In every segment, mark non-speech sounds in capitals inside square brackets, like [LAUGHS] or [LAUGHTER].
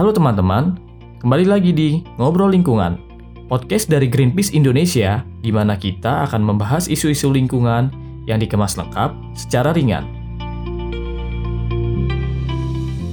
Halo teman-teman, kembali lagi di Ngobrol Lingkungan, podcast dari Greenpeace Indonesia, di mana kita akan membahas isu-isu lingkungan yang dikemas lengkap secara ringan.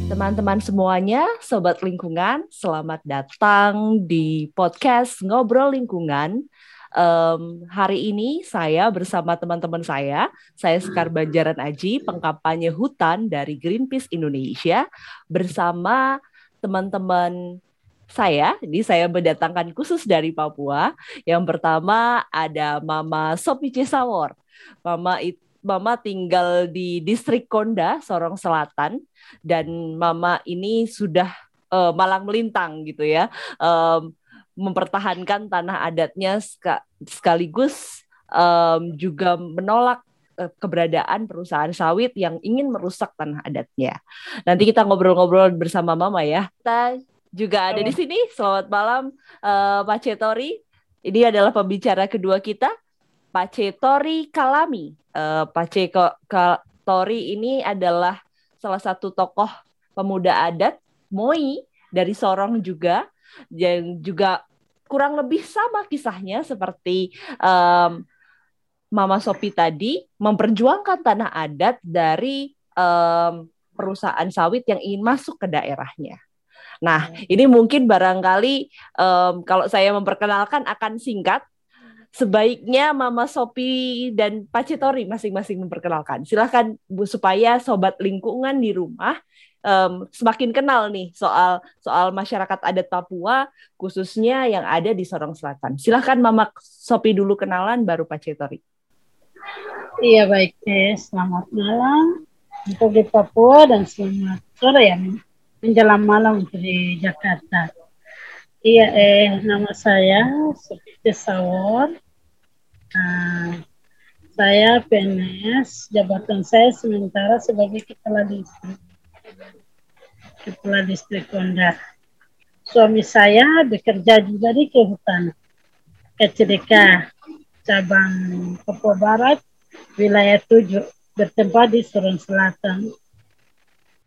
Teman-teman semuanya, sobat lingkungan, selamat datang di podcast Ngobrol Lingkungan. Um, hari ini saya bersama teman-teman saya, saya Sekar Banjaran Aji, pengkampanye hutan dari Greenpeace Indonesia, bersama teman-teman saya, ini saya mendatangkan khusus dari Papua. Yang pertama ada Mama Sopi Cisawor. Mama itu Mama tinggal di distrik Konda, Sorong Selatan, dan Mama ini sudah uh, malang melintang gitu ya, um, mempertahankan tanah adatnya sekaligus um, juga menolak keberadaan perusahaan sawit yang ingin merusak tanah adatnya. Nanti kita ngobrol-ngobrol bersama Mama ya. Kita juga ada di sini. Selamat malam uh, Pak Cetori. Ini adalah pembicara kedua kita, Pak Cetori Kalami. Uh, Pak Cetori ini adalah salah satu tokoh pemuda adat Moi dari Sorong juga yang juga kurang lebih sama kisahnya seperti um, Mama Sopi tadi memperjuangkan tanah adat dari um, perusahaan sawit yang ingin masuk ke daerahnya. Nah, hmm. ini mungkin barangkali um, kalau saya memperkenalkan akan singkat. Sebaiknya Mama Sopi dan Pak Citori masing-masing memperkenalkan. Silahkan Bu supaya sobat lingkungan di rumah um, semakin kenal nih soal soal masyarakat adat Papua khususnya yang ada di Sorong Selatan. Silahkan Mama Sopi dulu kenalan baru Pak Citori. Iya baik, eh, selamat malam untuk di Papua dan selamat sore ya menjelang malam di Jakarta. Iya, eh nama saya Sophie Sawor. Nah, saya PNS, jabatan saya sementara sebagai kepala distrik. Kepala distrik Konda. Suami saya bekerja juga di kehutanan. KCDK cabang Papua Barat, wilayah 7, bertempat di Sorong Selatan.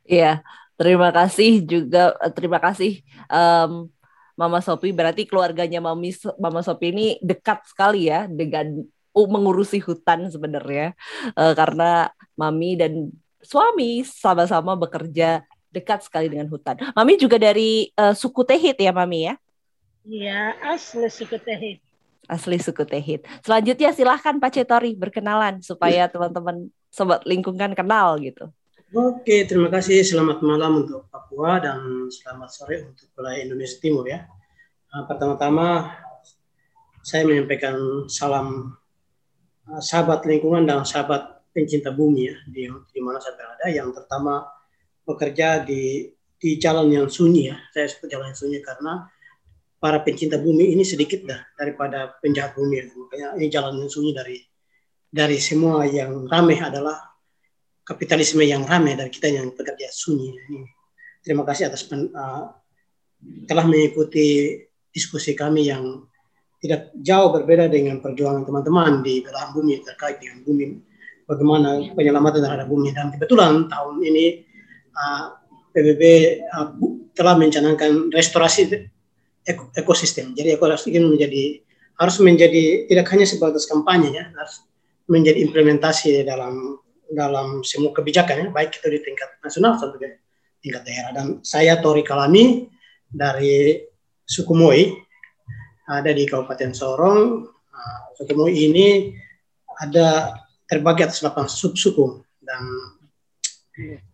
Iya, Terima kasih juga eh, terima kasih um, Mama Sopi. Berarti keluarganya Mami Mama Sopi ini dekat sekali ya dengan uh, mengurusi hutan sebenarnya uh, karena Mami dan suami sama-sama bekerja dekat sekali dengan hutan. Mami juga dari uh, suku Tehit ya Mami ya? Iya asli suku Tehit. Asli suku Tehit. Selanjutnya silahkan Pak Cetori berkenalan supaya teman-teman sobat lingkungan kenal gitu. Oke, terima kasih. Selamat malam untuk Papua dan selamat sore untuk wilayah Indonesia Timur ya. Uh, Pertama-tama saya menyampaikan salam uh, sahabat lingkungan dan sahabat pencinta bumi ya di, di mana saya berada. Yang pertama bekerja di di jalan yang sunyi ya. Saya sebut jalan yang sunyi karena para pencinta bumi ini sedikit dah daripada penjahat bumi. Ya. Makanya ini jalan yang sunyi dari dari semua yang ramai adalah kapitalisme yang ramai dari kita yang bekerja sunyi. Terima kasih atas pen, uh, telah mengikuti diskusi kami yang tidak jauh berbeda dengan perjuangan teman-teman di belahan bumi terkait dengan bumi, bagaimana penyelamatan terhadap bumi. Dan kebetulan tahun ini uh, PBB uh, telah mencanangkan restorasi ekosistem. Jadi ekosistem menjadi harus menjadi tidak hanya sebatas kampanye ya, harus menjadi implementasi dalam dalam semua kebijakan ya, baik itu di tingkat nasional atau di tingkat daerah. Dan saya Tori Kalami dari suku Moi ada di Kabupaten Sorong. Uh, suku Moi ini ada terbagi atas 8 sub-suku dan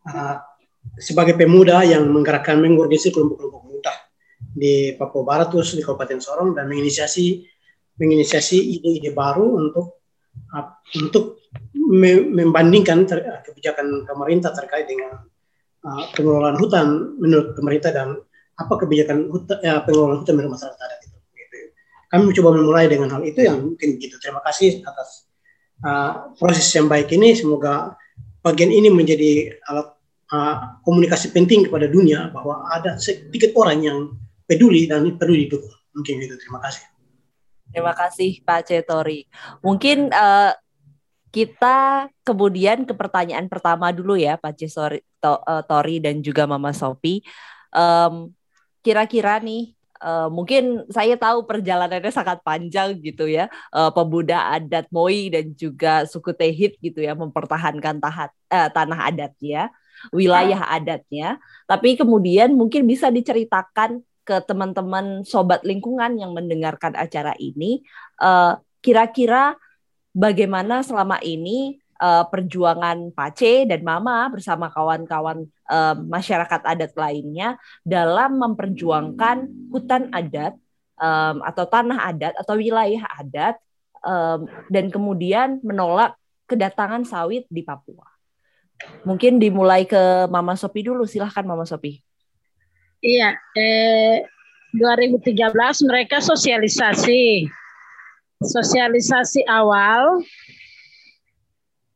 uh, sebagai pemuda yang menggerakkan mengorganisasi kelompok-kelompok di Papua Barat terus di Kabupaten Sorong dan menginisiasi menginisiasi ide-ide baru untuk uh, untuk membandingkan ter, kebijakan pemerintah terkait dengan uh, pengelolaan hutan menurut pemerintah dan apa kebijakan hutan, ya, pengelolaan hutan menurut masyarakat adat itu. Gitu. Kami mencoba memulai dengan hal itu yang mungkin begitu. Terima kasih atas uh, proses yang baik ini. Semoga bagian ini menjadi alat uh, komunikasi penting kepada dunia bahwa ada sedikit orang yang peduli dan perlu didukung. Mungkin itu. Terima kasih. Terima kasih Pak Cetori. Mungkin uh, kita kemudian ke pertanyaan pertama dulu ya Pak Cisori, to, uh, Tori dan juga Mama Sopi. Um, kira-kira nih Uh, mungkin saya tahu perjalanannya sangat panjang gitu ya uh, pemuda adat Moi dan juga suku Tehit gitu ya mempertahankan tahat, uh, tanah adatnya wilayah adatnya tapi kemudian mungkin bisa diceritakan ke teman-teman sobat lingkungan yang mendengarkan acara ini kira-kira uh, bagaimana selama ini uh, perjuangan Pace dan Mama bersama kawan-kawan uh, masyarakat adat lainnya dalam memperjuangkan hutan adat um, atau tanah adat atau wilayah adat um, dan kemudian menolak kedatangan sawit di Papua. Mungkin dimulai ke Mama Sopi dulu, silahkan Mama Sopi. Iya, eh, 2013 mereka sosialisasi, sosialisasi awal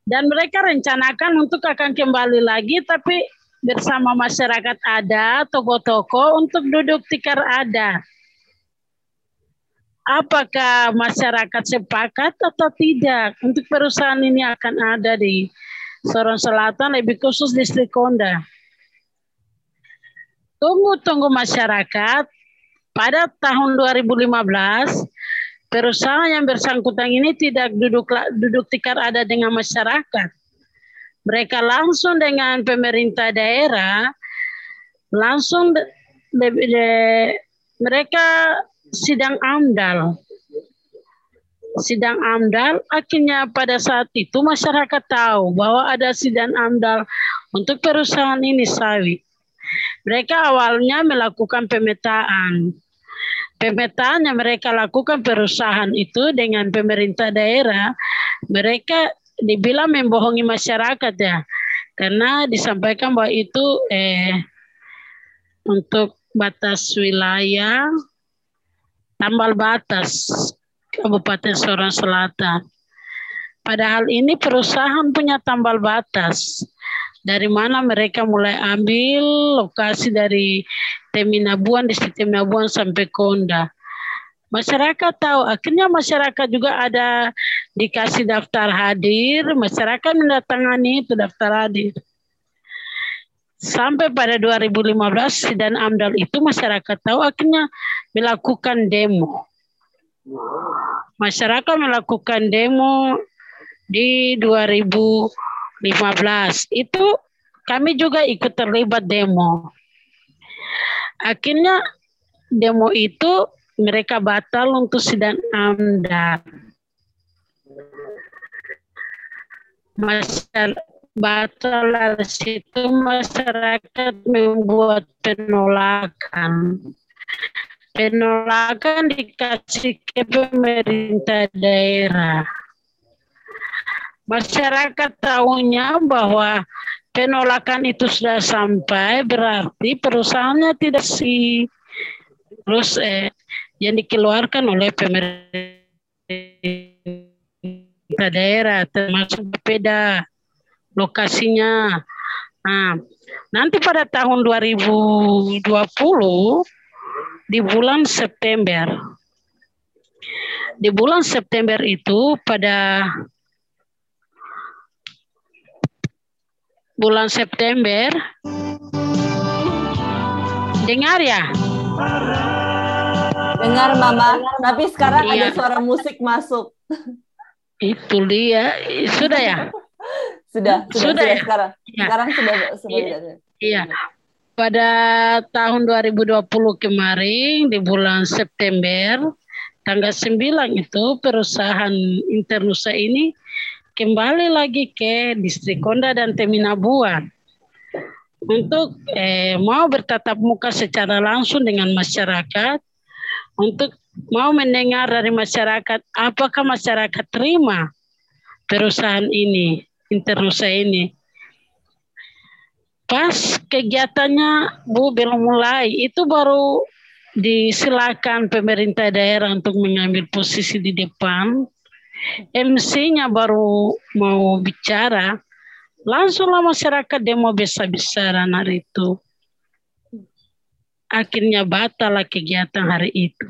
dan mereka rencanakan untuk akan kembali lagi tapi bersama masyarakat ada toko-toko untuk duduk tikar ada. Apakah masyarakat sepakat atau tidak untuk perusahaan ini akan ada di Sorong Selatan lebih khusus di Konda. Tunggu-tunggu masyarakat pada tahun 2015 perusahaan yang bersangkutan ini tidak duduk duduk tikar ada dengan masyarakat. Mereka langsung dengan pemerintah daerah, langsung de, de, de, mereka sidang amdal. Sidang amdal akhirnya pada saat itu masyarakat tahu bahwa ada sidang amdal untuk perusahaan ini sawit. Mereka awalnya melakukan pemetaan pemetaan yang mereka lakukan perusahaan itu dengan pemerintah daerah, mereka dibilang membohongi masyarakat ya, karena disampaikan bahwa itu eh, untuk batas wilayah tambal batas Kabupaten Sorong Selatan. Padahal ini perusahaan punya tambal batas. Dari mana mereka mulai ambil lokasi dari Teminabuan, distrik Teminabuan sampai Konda. Masyarakat tahu, akhirnya masyarakat juga ada dikasih daftar hadir, masyarakat mendatangani itu daftar hadir. Sampai pada 2015 dan AMDAL itu masyarakat tahu akhirnya melakukan demo. Masyarakat melakukan demo di 2015. Itu kami juga ikut terlibat demo. Akhirnya demo itu mereka batal untuk sidang AMDA. Masyarakat batal situ masyarakat membuat penolakan. Penolakan dikasih ke pemerintah daerah. Masyarakat tahunya bahwa penolakan itu sudah sampai berarti perusahaannya tidak si terus eh, yang dikeluarkan oleh pemerintah daerah termasuk beda lokasinya. Nah, nanti pada tahun 2020 di bulan September di bulan September itu pada bulan September. Dengar ya? Dengar Mama, tapi sekarang iya. ada suara musik masuk. Itu dia. Sudah ya? sudah, sudah, sudah, sudah ya? sekarang. Ya. Sekarang sudah sudah iya. iya. Pada tahun 2020 kemarin di bulan September tanggal 9 itu perusahaan Internusa ini kembali lagi ke distrik Konda dan Teminabuan untuk eh, mau bertatap muka secara langsung dengan masyarakat untuk mau mendengar dari masyarakat apakah masyarakat terima perusahaan ini internusa ini? Pas kegiatannya Bu belum mulai itu baru disilakan pemerintah daerah untuk mengambil posisi di depan MC-nya baru mau bicara, langsunglah masyarakat demo besar-besaran hari itu. Akhirnya batal kegiatan hari itu.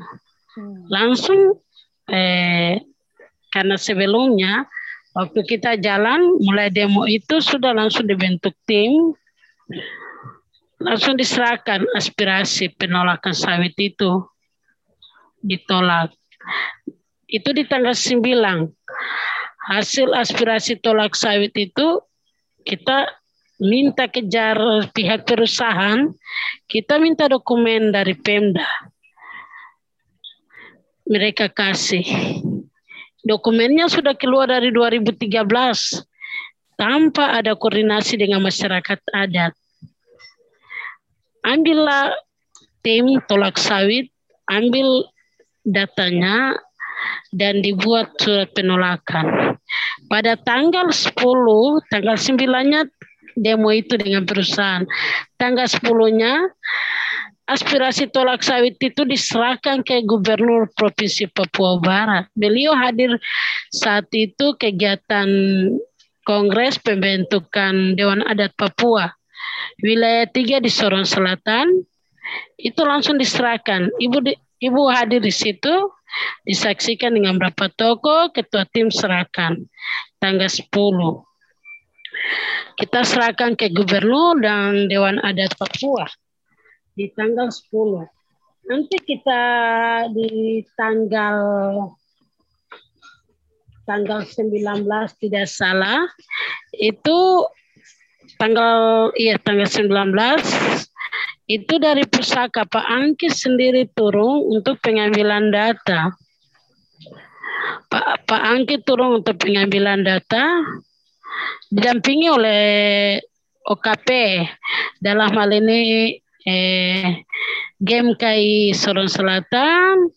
Hmm. Langsung eh, karena sebelumnya waktu kita jalan mulai demo itu sudah langsung dibentuk tim langsung diserahkan aspirasi penolakan sawit itu ditolak. Itu di tanggal 9. Hasil aspirasi tolak sawit itu kita minta kejar pihak perusahaan, kita minta dokumen dari Pemda. Mereka kasih. Dokumennya sudah keluar dari 2013 tanpa ada koordinasi dengan masyarakat adat. Ambillah tim tolak sawit, ambil datanya dan dibuat surat penolakan. Pada tanggal 10, tanggal 9-nya demo itu dengan perusahaan. Tanggal 10-nya aspirasi tolak sawit itu diserahkan ke Gubernur Provinsi Papua Barat. Beliau hadir saat itu kegiatan Kongres Pembentukan Dewan Adat Papua. Wilayah tiga di Sorong Selatan itu langsung diserahkan. Ibu di, ibu hadir di situ disaksikan dengan berapa toko ketua tim serahkan tanggal 10. Kita serahkan ke gubernur dan Dewan Adat Papua di tanggal 10. Nanti kita di tanggal tanggal 19 tidak salah itu tanggal iya tanggal 19 itu dari pusaka Pak Angki sendiri turun untuk pengambilan data. Pak Pak Angki turun untuk pengambilan data didampingi oleh OKP dalam hal ini eh, GMKI Sorong Selatan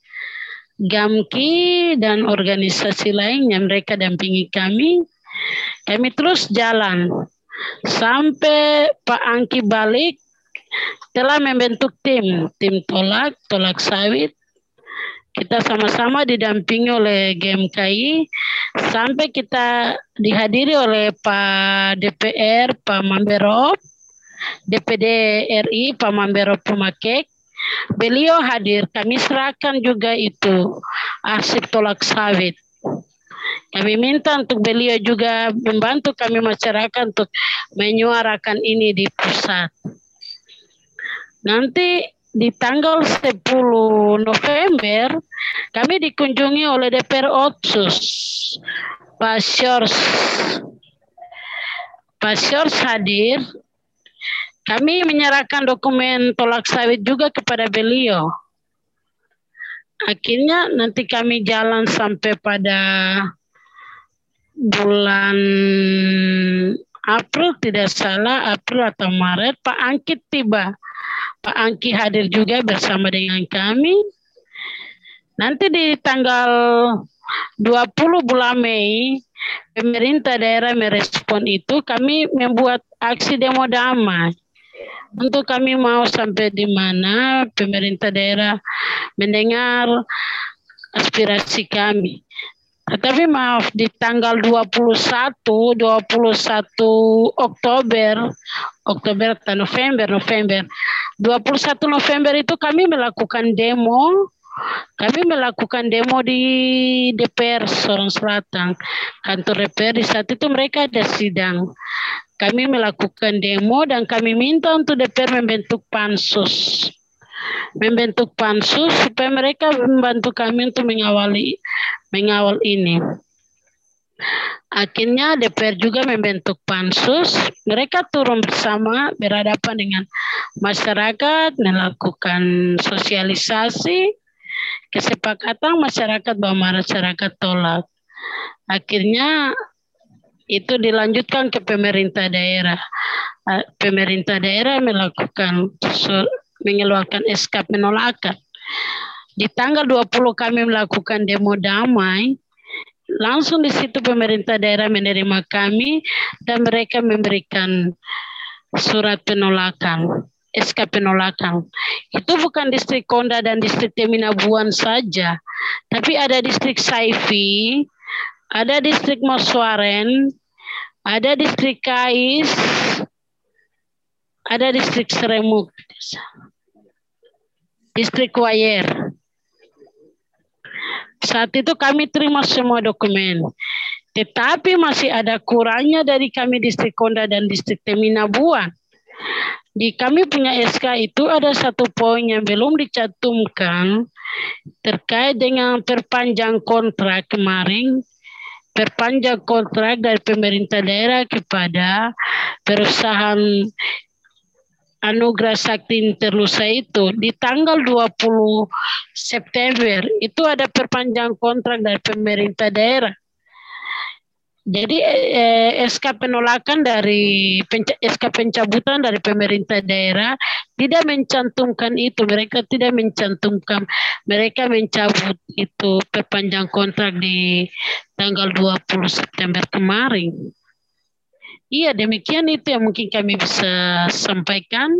Gamki dan organisasi lain yang mereka dampingi kami. Kami terus jalan sampai Pak Angki balik telah membentuk tim, tim tolak, tolak sawit. Kita sama-sama didampingi oleh GMKI sampai kita dihadiri oleh Pak DPR, Pak Mamberop, DPD RI, Pak Mamberop Pemakek, Beliau hadir, kami serahkan juga itu arsip tolak sawit. Kami minta untuk beliau juga membantu kami masyarakat untuk menyuarakan ini di pusat. Nanti di tanggal 10 November kami dikunjungi oleh DPR Otsus Pak Syors hadir kami menyerahkan dokumen tolak sawit juga kepada beliau. Akhirnya nanti kami jalan sampai pada bulan April tidak salah April atau Maret Pak Angkit tiba. Pak Angki hadir juga bersama dengan kami. Nanti di tanggal 20 bulan Mei pemerintah daerah merespon itu kami membuat aksi demo damai untuk kami mau sampai di mana pemerintah daerah mendengar aspirasi kami. Tetapi maaf di tanggal 21 21 Oktober Oktober atau November November 21 November itu kami melakukan demo kami melakukan demo di DPR Sorong Selatan kantor DPR di saat itu mereka ada sidang kami melakukan demo dan kami minta untuk DPR membentuk pansus. Membentuk pansus supaya mereka membantu kami untuk mengawali mengawal ini. Akhirnya DPR juga membentuk pansus. Mereka turun bersama berhadapan dengan masyarakat, melakukan sosialisasi, kesepakatan masyarakat bahwa masyarakat tolak. Akhirnya itu dilanjutkan ke pemerintah daerah. Ah, pemerintah daerah melakukan mengeluarkan SK penolakan. Di tanggal 20 kami melakukan demo damai, langsung di situ pemerintah daerah menerima kami dan mereka memberikan surat penolakan. SK penolakan. Itu bukan distrik Konda dan distrik Teminabuan saja, tapi ada distrik Saifi, ada distrik Moswaren, ada distrik Kais, ada distrik Seremuk, distrik Wayer. Saat itu kami terima semua dokumen. Tetapi masih ada kurangnya dari kami distrik Konda dan distrik Teminabuan. di kami punya SK itu ada satu poin yang belum dicantumkan terkait dengan perpanjang kontrak kemarin perpanjang kontrak dari pemerintah daerah kepada perusahaan Anugerah Sakti Internusa itu di tanggal 20 September itu ada perpanjang kontrak dari pemerintah daerah. Jadi eh, SK penolakan dari SK pencabutan dari pemerintah daerah tidak mencantumkan itu. Mereka tidak mencantumkan. Mereka mencabut itu perpanjang kontrak di tanggal 20 September kemarin. Iya demikian itu yang mungkin kami bisa sampaikan.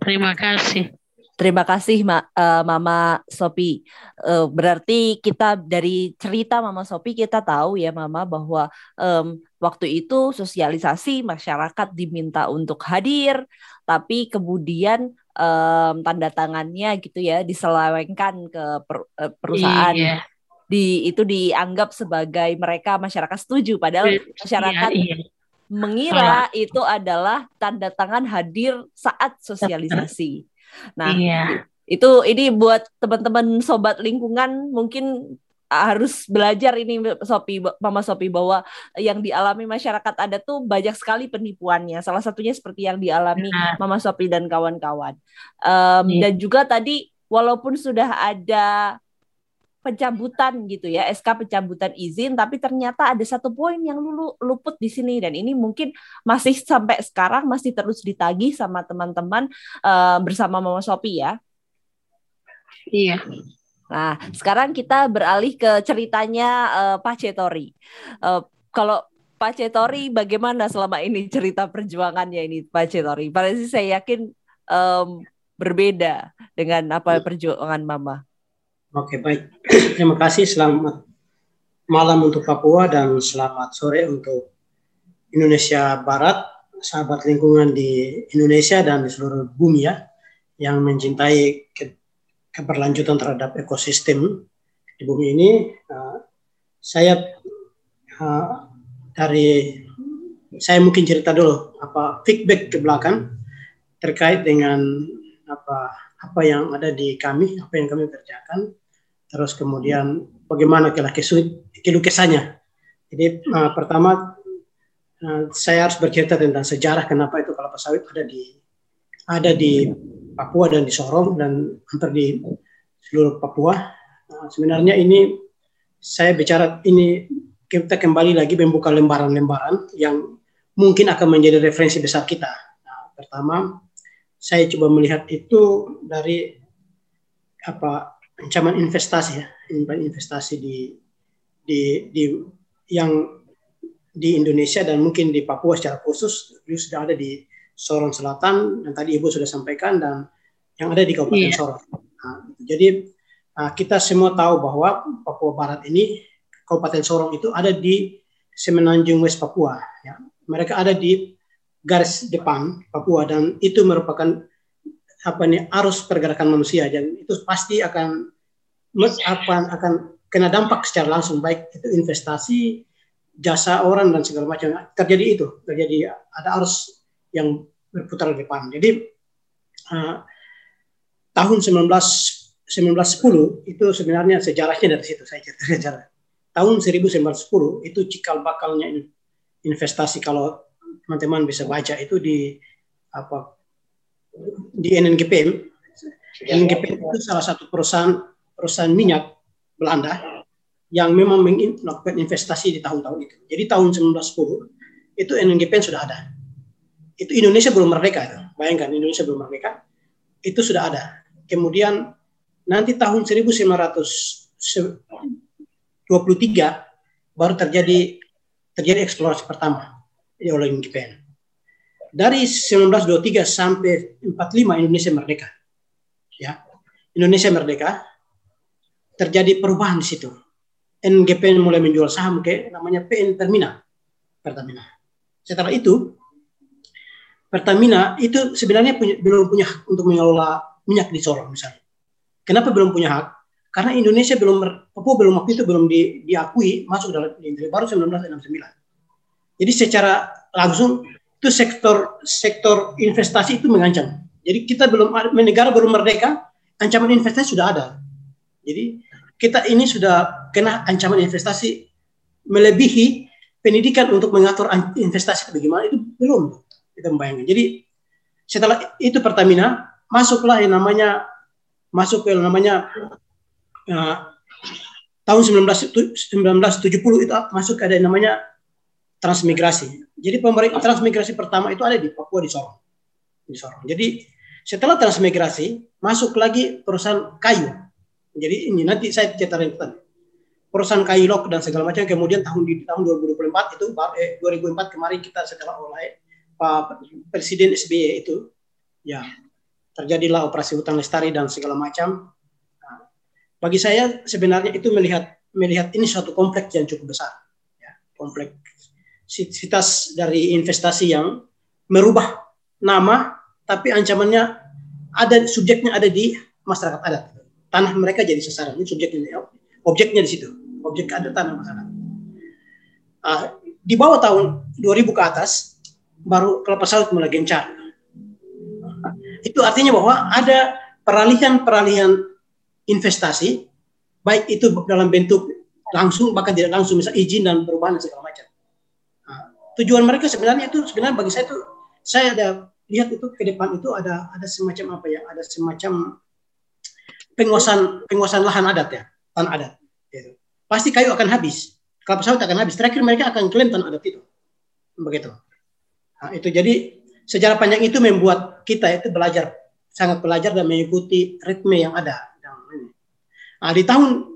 Terima kasih. Terima kasih Ma, uh, Mama Sopi. Uh, berarti kita dari cerita Mama Sopi kita tahu ya Mama bahwa um, waktu itu sosialisasi masyarakat diminta untuk hadir, tapi kemudian um, tanda tangannya gitu ya diselewengkan ke per, uh, perusahaan. Iya. Di itu dianggap sebagai mereka masyarakat setuju, padahal iya, masyarakat iya, iya mengira itu adalah tanda tangan hadir saat sosialisasi. Nah, iya. itu ini buat teman-teman sobat lingkungan mungkin harus belajar ini Sopi Mama Sopi bahwa yang dialami masyarakat ada tuh banyak sekali penipuannya. Salah satunya seperti yang dialami nah. Mama Sopi dan kawan-kawan. Um, iya. Dan juga tadi walaupun sudah ada pencabutan gitu ya SK pencabutan izin tapi ternyata ada satu poin yang lulu, luput di sini dan ini mungkin masih sampai sekarang masih terus ditagih sama teman-teman uh, bersama Mama Sopi ya. Iya. Nah, sekarang kita beralih ke ceritanya uh, Pak Cetori. Uh, kalau Pak Cetori bagaimana selama ini cerita perjuangannya ini Pak Cetori? Pada sih saya yakin um, berbeda dengan apa perjuangan Mama. Oke, baik. [CLEARS THROAT] Terima kasih. Selamat malam untuk Papua dan selamat sore untuk Indonesia Barat, sahabat lingkungan di Indonesia dan di seluruh bumi ya, yang mencintai ke keberlanjutan terhadap ekosistem di bumi ini. Uh, saya uh, dari saya mungkin cerita dulu apa feedback ke belakang terkait dengan apa apa yang ada di kami, apa yang kami kerjakan terus kemudian bagaimana kelukisannya. Jadi uh, pertama uh, saya harus bercerita tentang sejarah kenapa itu kelapa sawit ada di ada di Papua dan di Sorong dan hampir di seluruh Papua. Uh, sebenarnya ini saya bicara ini kita kembali lagi membuka lembaran-lembaran yang mungkin akan menjadi referensi besar kita. Nah, pertama, saya coba melihat itu dari apa ancaman investasi ya, investasi di di di yang di Indonesia dan mungkin di Papua secara khusus itu sudah ada di Sorong Selatan dan tadi Ibu sudah sampaikan dan yang ada di Kabupaten yeah. Sorong. Nah, jadi nah, kita semua tahu bahwa Papua Barat ini Kabupaten Sorong itu ada di Semenanjung West Papua. Ya. Mereka ada di garis depan Papua dan itu merupakan apa nih arus pergerakan manusia dan itu pasti akan akan akan kena dampak secara langsung baik itu investasi jasa orang dan segala macam. Terjadi itu terjadi ada arus yang berputar di depan. Jadi uh, tahun 19 1910 itu sebenarnya sejarahnya dari situ saya cerita [LAUGHS] sejarah. Tahun 1910 itu cikal bakalnya investasi kalau teman-teman bisa baca itu di apa di NNGPM. NNGPM itu salah satu perusahaan perusahaan minyak Belanda yang memang melakukan investasi di tahun-tahun itu. Jadi tahun 1910 itu NNGPM sudah ada. Itu Indonesia belum merdeka itu. Bayangkan Indonesia belum merdeka. Itu sudah ada. Kemudian nanti tahun 1923 baru terjadi terjadi eksplorasi pertama oleh NNGPM dari 1923 sampai 45 Indonesia merdeka. Ya. Indonesia merdeka terjadi perubahan di situ. NGP mulai menjual saham ke namanya PN Pertamina. Pertamina. Setelah itu Pertamina itu sebenarnya punya, belum punya hak untuk mengelola minyak di Sorong misalnya. Kenapa belum punya hak? Karena Indonesia belum Papua belum waktu itu belum di, diakui masuk dalam industri baru 1969. Jadi secara langsung itu sektor sektor investasi itu mengancam. Jadi kita belum negara baru merdeka, ancaman investasi sudah ada. Jadi kita ini sudah kena ancaman investasi melebihi pendidikan untuk mengatur investasi bagaimana itu belum kita membayangkan. Jadi setelah itu Pertamina masuklah yang namanya masuk ke namanya uh, tahun 19, 1970 itu masuk ada yang namanya transmigrasi. Jadi pemerintah transmigrasi pertama itu ada di Papua di Sorong. Di Sorong. Jadi setelah transmigrasi masuk lagi perusahaan kayu. Jadi ini nanti saya ceritain. Perusahaan kayu lok dan segala macam. Kemudian tahun di tahun 2024 itu eh, 2004 kemarin kita setelah oleh Pak Presiden SBY itu ya terjadilah operasi hutan lestari dan segala macam. Nah, bagi saya sebenarnya itu melihat melihat ini suatu kompleks yang cukup besar. Ya, kompleksitas dari investasi yang merubah nama tapi ancamannya ada subjeknya ada di masyarakat adat. Tanah mereka jadi sasaran. Ini subjeknya, objeknya di situ. Objek ada tanah masyarakat. Uh, di bawah tahun 2000 ke atas, baru kelapa sawit mulai gencar. itu artinya bahwa ada peralihan-peralihan investasi, baik itu dalam bentuk langsung bahkan tidak langsung, misal izin dan perubahan segala macam. Tujuan mereka sebenarnya itu sebenarnya bagi saya itu saya ada lihat itu ke depan itu ada ada semacam apa ya ada semacam penguasaan penguasaan lahan adat ya tanah adat gitu. pasti kayu akan habis kelapa sawit akan habis terakhir mereka akan klaim tanah adat itu begitu nah, itu jadi sejarah panjang itu membuat kita itu belajar sangat belajar dan mengikuti ritme yang ada nah, di tahun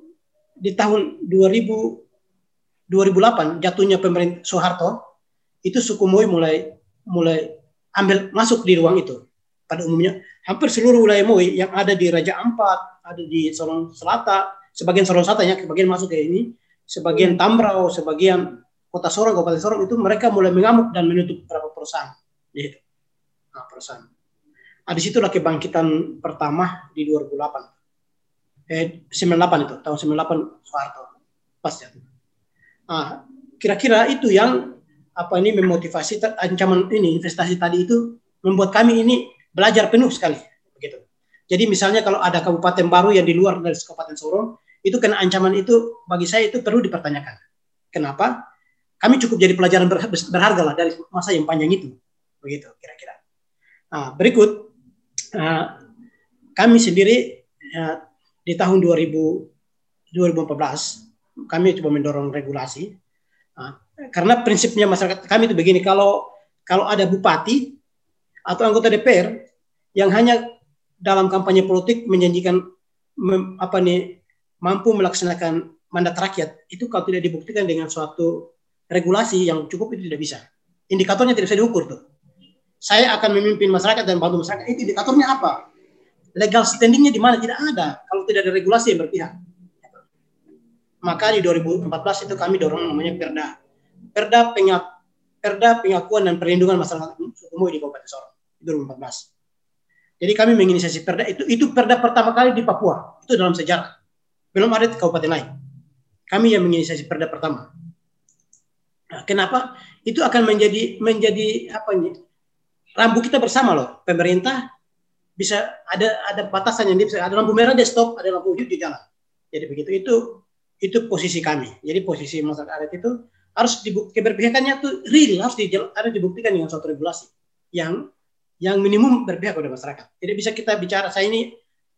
di tahun 2000 2008 jatuhnya pemerintah Soeharto itu suku Moi mulai mulai ambil masuk di ruang itu. Pada umumnya hampir seluruh wilayah Moi yang ada di Raja Ampat, ada di Sorong Selatan, sebagian Sorong Selatan ya, sebagian masuk ke ini, sebagian Tambrau, sebagian Kota Sorong, Kabupaten Sorong itu mereka mulai mengamuk dan menutup beberapa perusahaan. Gitu. Nah, perusahaan. Nah, di situlah kebangkitan pertama di 2008. Eh, 98 itu, tahun 98 Soeharto. Pas ya. Nah, kira-kira itu yang apa ini memotivasi ancaman ini investasi tadi itu membuat kami ini belajar penuh sekali begitu. Jadi misalnya kalau ada kabupaten baru yang di luar dari Kabupaten Sorong itu kena ancaman itu bagi saya itu perlu dipertanyakan. Kenapa? Kami cukup jadi pelajaran berharga lah dari masa yang panjang itu. Begitu kira-kira. Nah, berikut uh, kami sendiri uh, di tahun 2000 2014 kami coba mendorong regulasi. Uh, karena prinsipnya masyarakat kami itu begini kalau kalau ada bupati atau anggota DPR yang hanya dalam kampanye politik menjanjikan mem, apa nih mampu melaksanakan mandat rakyat itu kalau tidak dibuktikan dengan suatu regulasi yang cukup itu tidak bisa. Indikatornya tidak bisa diukur tuh. Saya akan memimpin masyarakat dan bantu masyarakat. Itu indikatornya apa? Legal standingnya di mana? Tidak ada. Kalau tidak ada regulasi yang berpihak. Maka di 2014 itu kami dorong namanya perda Perda Pengak Perda Pengakuan dan Perlindungan Masyarakat Umum di Kabupaten Sorong 2014. Jadi kami menginisiasi perda itu itu perda pertama kali di Papua itu dalam sejarah belum ada di kabupaten lain. Kami yang menginisiasi perda pertama. Nah, kenapa? Itu akan menjadi menjadi apa ini? Rambu kita bersama loh. Pemerintah bisa ada ada batasan yang bisa ada lampu merah dia stop, ada lampu hijau di jalan. Jadi begitu itu itu posisi kami. Jadi posisi masyarakat adat itu harus dibuktikan keberpihakannya tuh real harus harus dibuktikan dengan suatu regulasi yang yang minimum berpihak kepada masyarakat. Tidak bisa kita bicara saya ini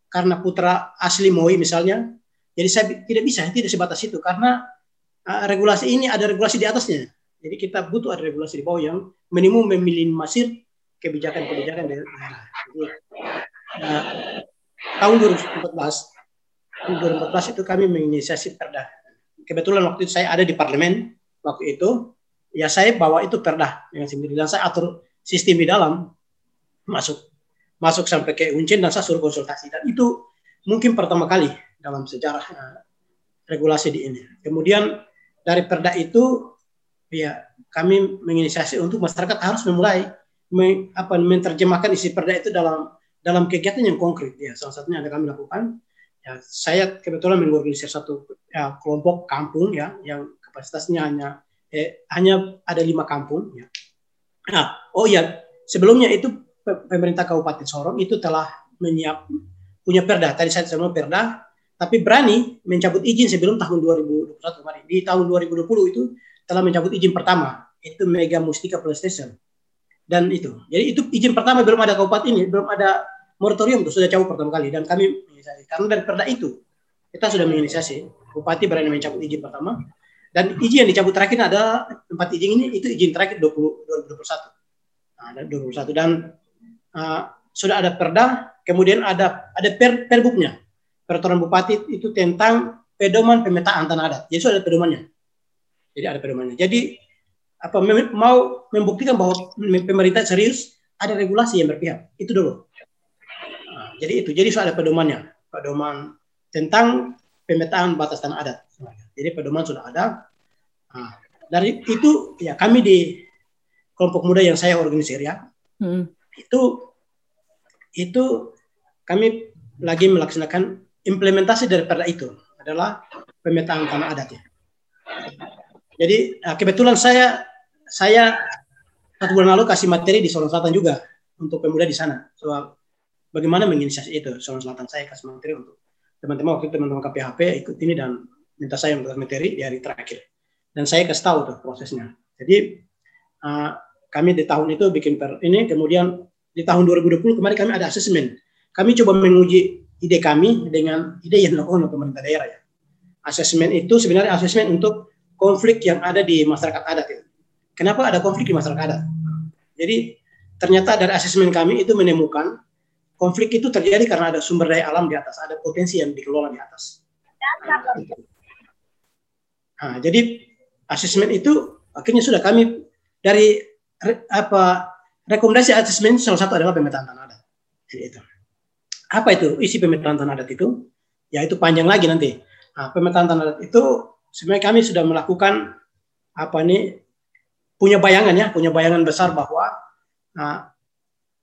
karena putra asli Moi misalnya, jadi saya tidak bisa tidak sebatas itu karena uh, regulasi ini ada regulasi di atasnya. Jadi kita butuh ada regulasi di bawah yang minimum masir kebijakan-kebijakan dari daerah. Uh, tahun 2014 2014 itu kami menginisiasi perda. Kebetulan waktu itu saya ada di parlemen waktu itu ya saya bawa itu perda dengan sendiri dan saya atur sistem di dalam masuk masuk sampai ke uncin dan saya suruh konsultasi dan itu mungkin pertama kali dalam sejarah uh, regulasi di ini. Kemudian dari perda itu ya kami menginisiasi untuk masyarakat harus memulai me, apa menerjemahkan isi perda itu dalam dalam kegiatan yang konkret ya salah satunya yang kami lakukan ya saya kebetulan mengorganisir satu ya, kelompok kampung ya yang kapasitasnya hanya eh, hanya ada lima kampung ya. Nah, oh iya, sebelumnya itu pemerintah Kabupaten Sorong itu telah menyiap punya perda. Tadi saya sebelum perda, tapi berani mencabut izin sebelum tahun 2021 kemarin. Di tahun 2020 itu telah mencabut izin pertama, itu Mega Mustika PlayStation. Dan itu. Jadi itu izin pertama belum ada kabupaten ini, belum ada moratorium itu sudah cabut pertama kali dan kami karena dari perda itu kita sudah menginisiasi bupati berani mencabut izin pertama dan izin yang dicabut terakhir ada tempat izin ini itu izin terakhir 20, 2021 nah, 2021 dan uh, sudah ada perda kemudian ada ada per, perbuknya peraturan bupati itu tentang pedoman pemetaan tanah adat. Jadi sudah ada pedomannya. Jadi ada pedomannya. Jadi apa mau membuktikan bahwa pemerintah serius ada regulasi yang berpihak. Itu dulu. Jadi itu, jadi sudah ada pedomannya, pedoman tentang pemetaan batas tanah adat. Jadi pedoman sudah ada. Nah, dari itu ya kami di kelompok muda yang saya organisir ya, hmm. itu itu kami lagi melaksanakan implementasi dari perda itu adalah pemetaan tanah adat ya. Jadi nah, kebetulan saya saya satu bulan lalu kasih materi di Solo Selatan juga untuk pemuda di sana soal bagaimana menginisiasi itu Sulawesi Selatan saya kasih materi untuk teman-teman waktu teman-teman KPHP ikut ini dan minta saya untuk materi di hari terakhir. Dan saya kasih tahu tuh prosesnya. Jadi uh, kami di tahun itu bikin per ini kemudian di tahun 2020 kemarin kami ada asesmen. Kami coba menguji ide kami dengan ide yang dilakukan oleh pemerintah daerah ya. Asesmen itu sebenarnya asesmen untuk konflik yang ada di masyarakat adat ya. kenapa ada konflik di masyarakat adat? Jadi ternyata dari asesmen kami itu menemukan konflik itu terjadi karena ada sumber daya alam di atas, ada potensi yang dikelola di atas. Nah, jadi asesmen itu akhirnya sudah kami dari re, apa rekomendasi asesmen salah satu adalah pemetaan tanah adat. Jadi itu. Apa itu isi pemetaan tanah adat itu? Ya itu panjang lagi nanti. Nah, pemetaan tanah adat itu sebenarnya kami sudah melakukan apa nih punya bayangan ya, punya bayangan besar bahwa nah,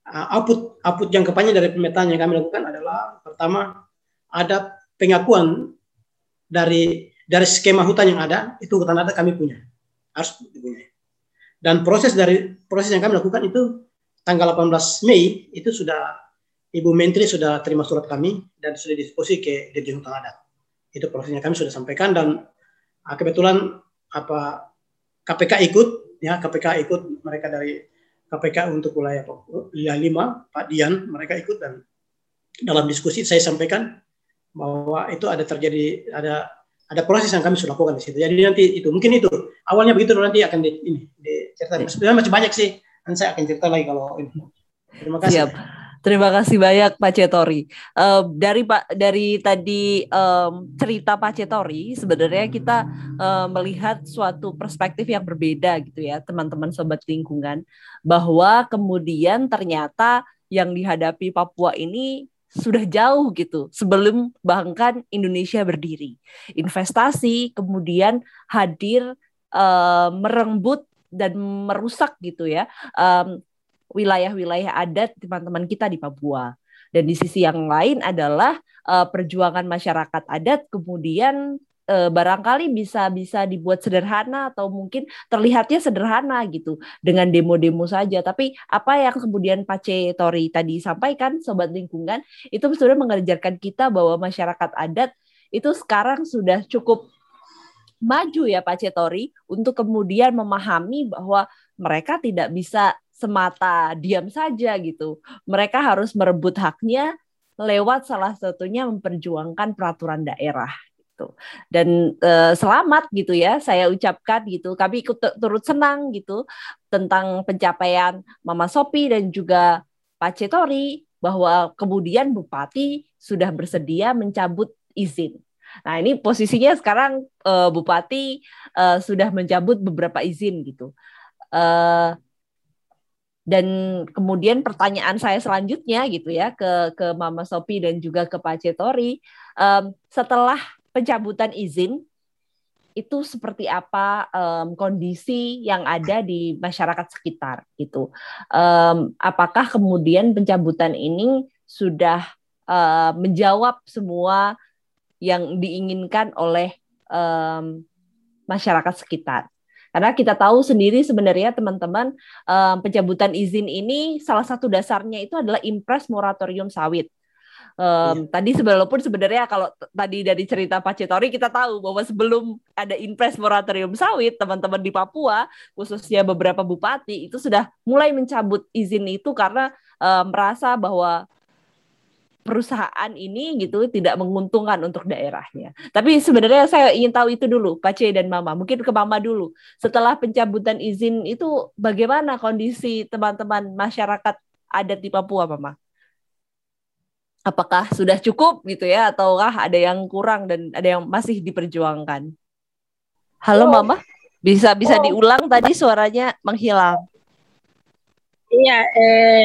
uh, output output yang kepanjang dari pemetaan yang kami lakukan adalah pertama ada pengakuan dari dari skema hutan yang ada itu hutan adat kami punya. Harus punya dan proses dari proses yang kami lakukan itu tanggal 18 Mei itu sudah Ibu Menteri sudah terima surat kami dan sudah diskusi ke Dirjen Hutan Adat. Itu prosesnya kami sudah sampaikan dan uh, kebetulan apa KPK ikut ya KPK ikut mereka dari KPK untuk wilayah wilayah lima Pak Dian mereka ikut dan dalam diskusi saya sampaikan bahwa itu ada terjadi ada ada proses yang kami sudah lakukan di situ. Jadi nanti itu mungkin itu awalnya begitu nanti akan di, ini diceritakan. Sebenarnya masih banyak sih. Dan saya akan cerita lagi kalau ini. Terima kasih. Siap. Terima kasih banyak Pak Cetori. Uh, dari Pak dari tadi um, cerita Pak Cetori, sebenarnya kita uh, melihat suatu perspektif yang berbeda gitu ya, teman-teman sobat lingkungan, bahwa kemudian ternyata yang dihadapi Papua ini sudah jauh gitu sebelum bahkan Indonesia berdiri. Investasi kemudian hadir uh, merenggut dan merusak gitu ya um, wilayah-wilayah adat teman-teman kita di Papua. Dan di sisi yang lain adalah uh, perjuangan masyarakat adat kemudian uh, barangkali bisa bisa dibuat sederhana atau mungkin terlihatnya sederhana gitu dengan demo-demo saja. Tapi apa yang kemudian Pace Tori tadi sampaikan, sobat lingkungan, itu sudah mengajarkan kita bahwa masyarakat adat itu sekarang sudah cukup maju ya Pak Cetori untuk kemudian memahami bahwa mereka tidak bisa semata diam saja gitu. Mereka harus merebut haknya lewat salah satunya memperjuangkan peraturan daerah gitu. Dan e, selamat gitu ya saya ucapkan gitu. Kami ikut turut senang gitu tentang pencapaian Mama Sopi dan juga Pak Cetori bahwa kemudian bupati sudah bersedia mencabut izin. Nah, ini posisinya sekarang e, bupati e, sudah mencabut beberapa izin gitu. E, dan kemudian pertanyaan saya selanjutnya gitu ya ke ke Mama Sopi dan juga ke Pak Cetori, um, setelah pencabutan izin itu seperti apa um, kondisi yang ada di masyarakat sekitar gitu. Um, apakah kemudian pencabutan ini sudah uh, menjawab semua yang diinginkan oleh um, masyarakat sekitar? Karena kita tahu sendiri sebenarnya teman-teman um, pencabutan izin ini salah satu dasarnya itu adalah impres moratorium sawit. Um, yeah. Tadi sebelum sebenarnya kalau tadi dari cerita Pak Cetori kita tahu bahwa sebelum ada impres moratorium sawit, teman-teman di Papua khususnya beberapa bupati itu sudah mulai mencabut izin itu karena um, merasa bahwa perusahaan ini gitu tidak menguntungkan untuk daerahnya. Tapi sebenarnya saya ingin tahu itu dulu, Pak C dan Mama. Mungkin ke Mama dulu. Setelah pencabutan izin itu bagaimana kondisi teman-teman masyarakat adat di Papua, Mama? Apakah sudah cukup gitu ya ataukah ada yang kurang dan ada yang masih diperjuangkan? Halo oh. Mama, bisa bisa oh. diulang tadi suaranya menghilang. Iya, eh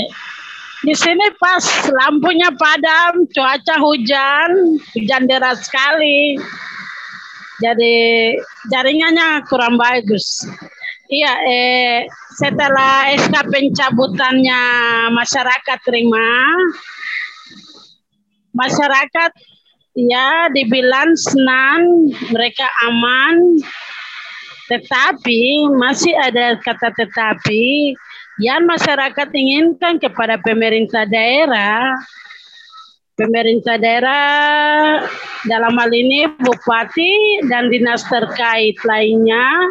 di sini pas lampunya padam, cuaca hujan, hujan deras sekali. Jadi jaringannya kurang bagus. Iya, eh, setelah SK pencabutannya masyarakat terima, masyarakat ya dibilang senang, mereka aman, tetapi masih ada kata tetapi yang masyarakat inginkan kepada pemerintah daerah, pemerintah daerah dalam hal ini bupati dan dinas terkait lainnya,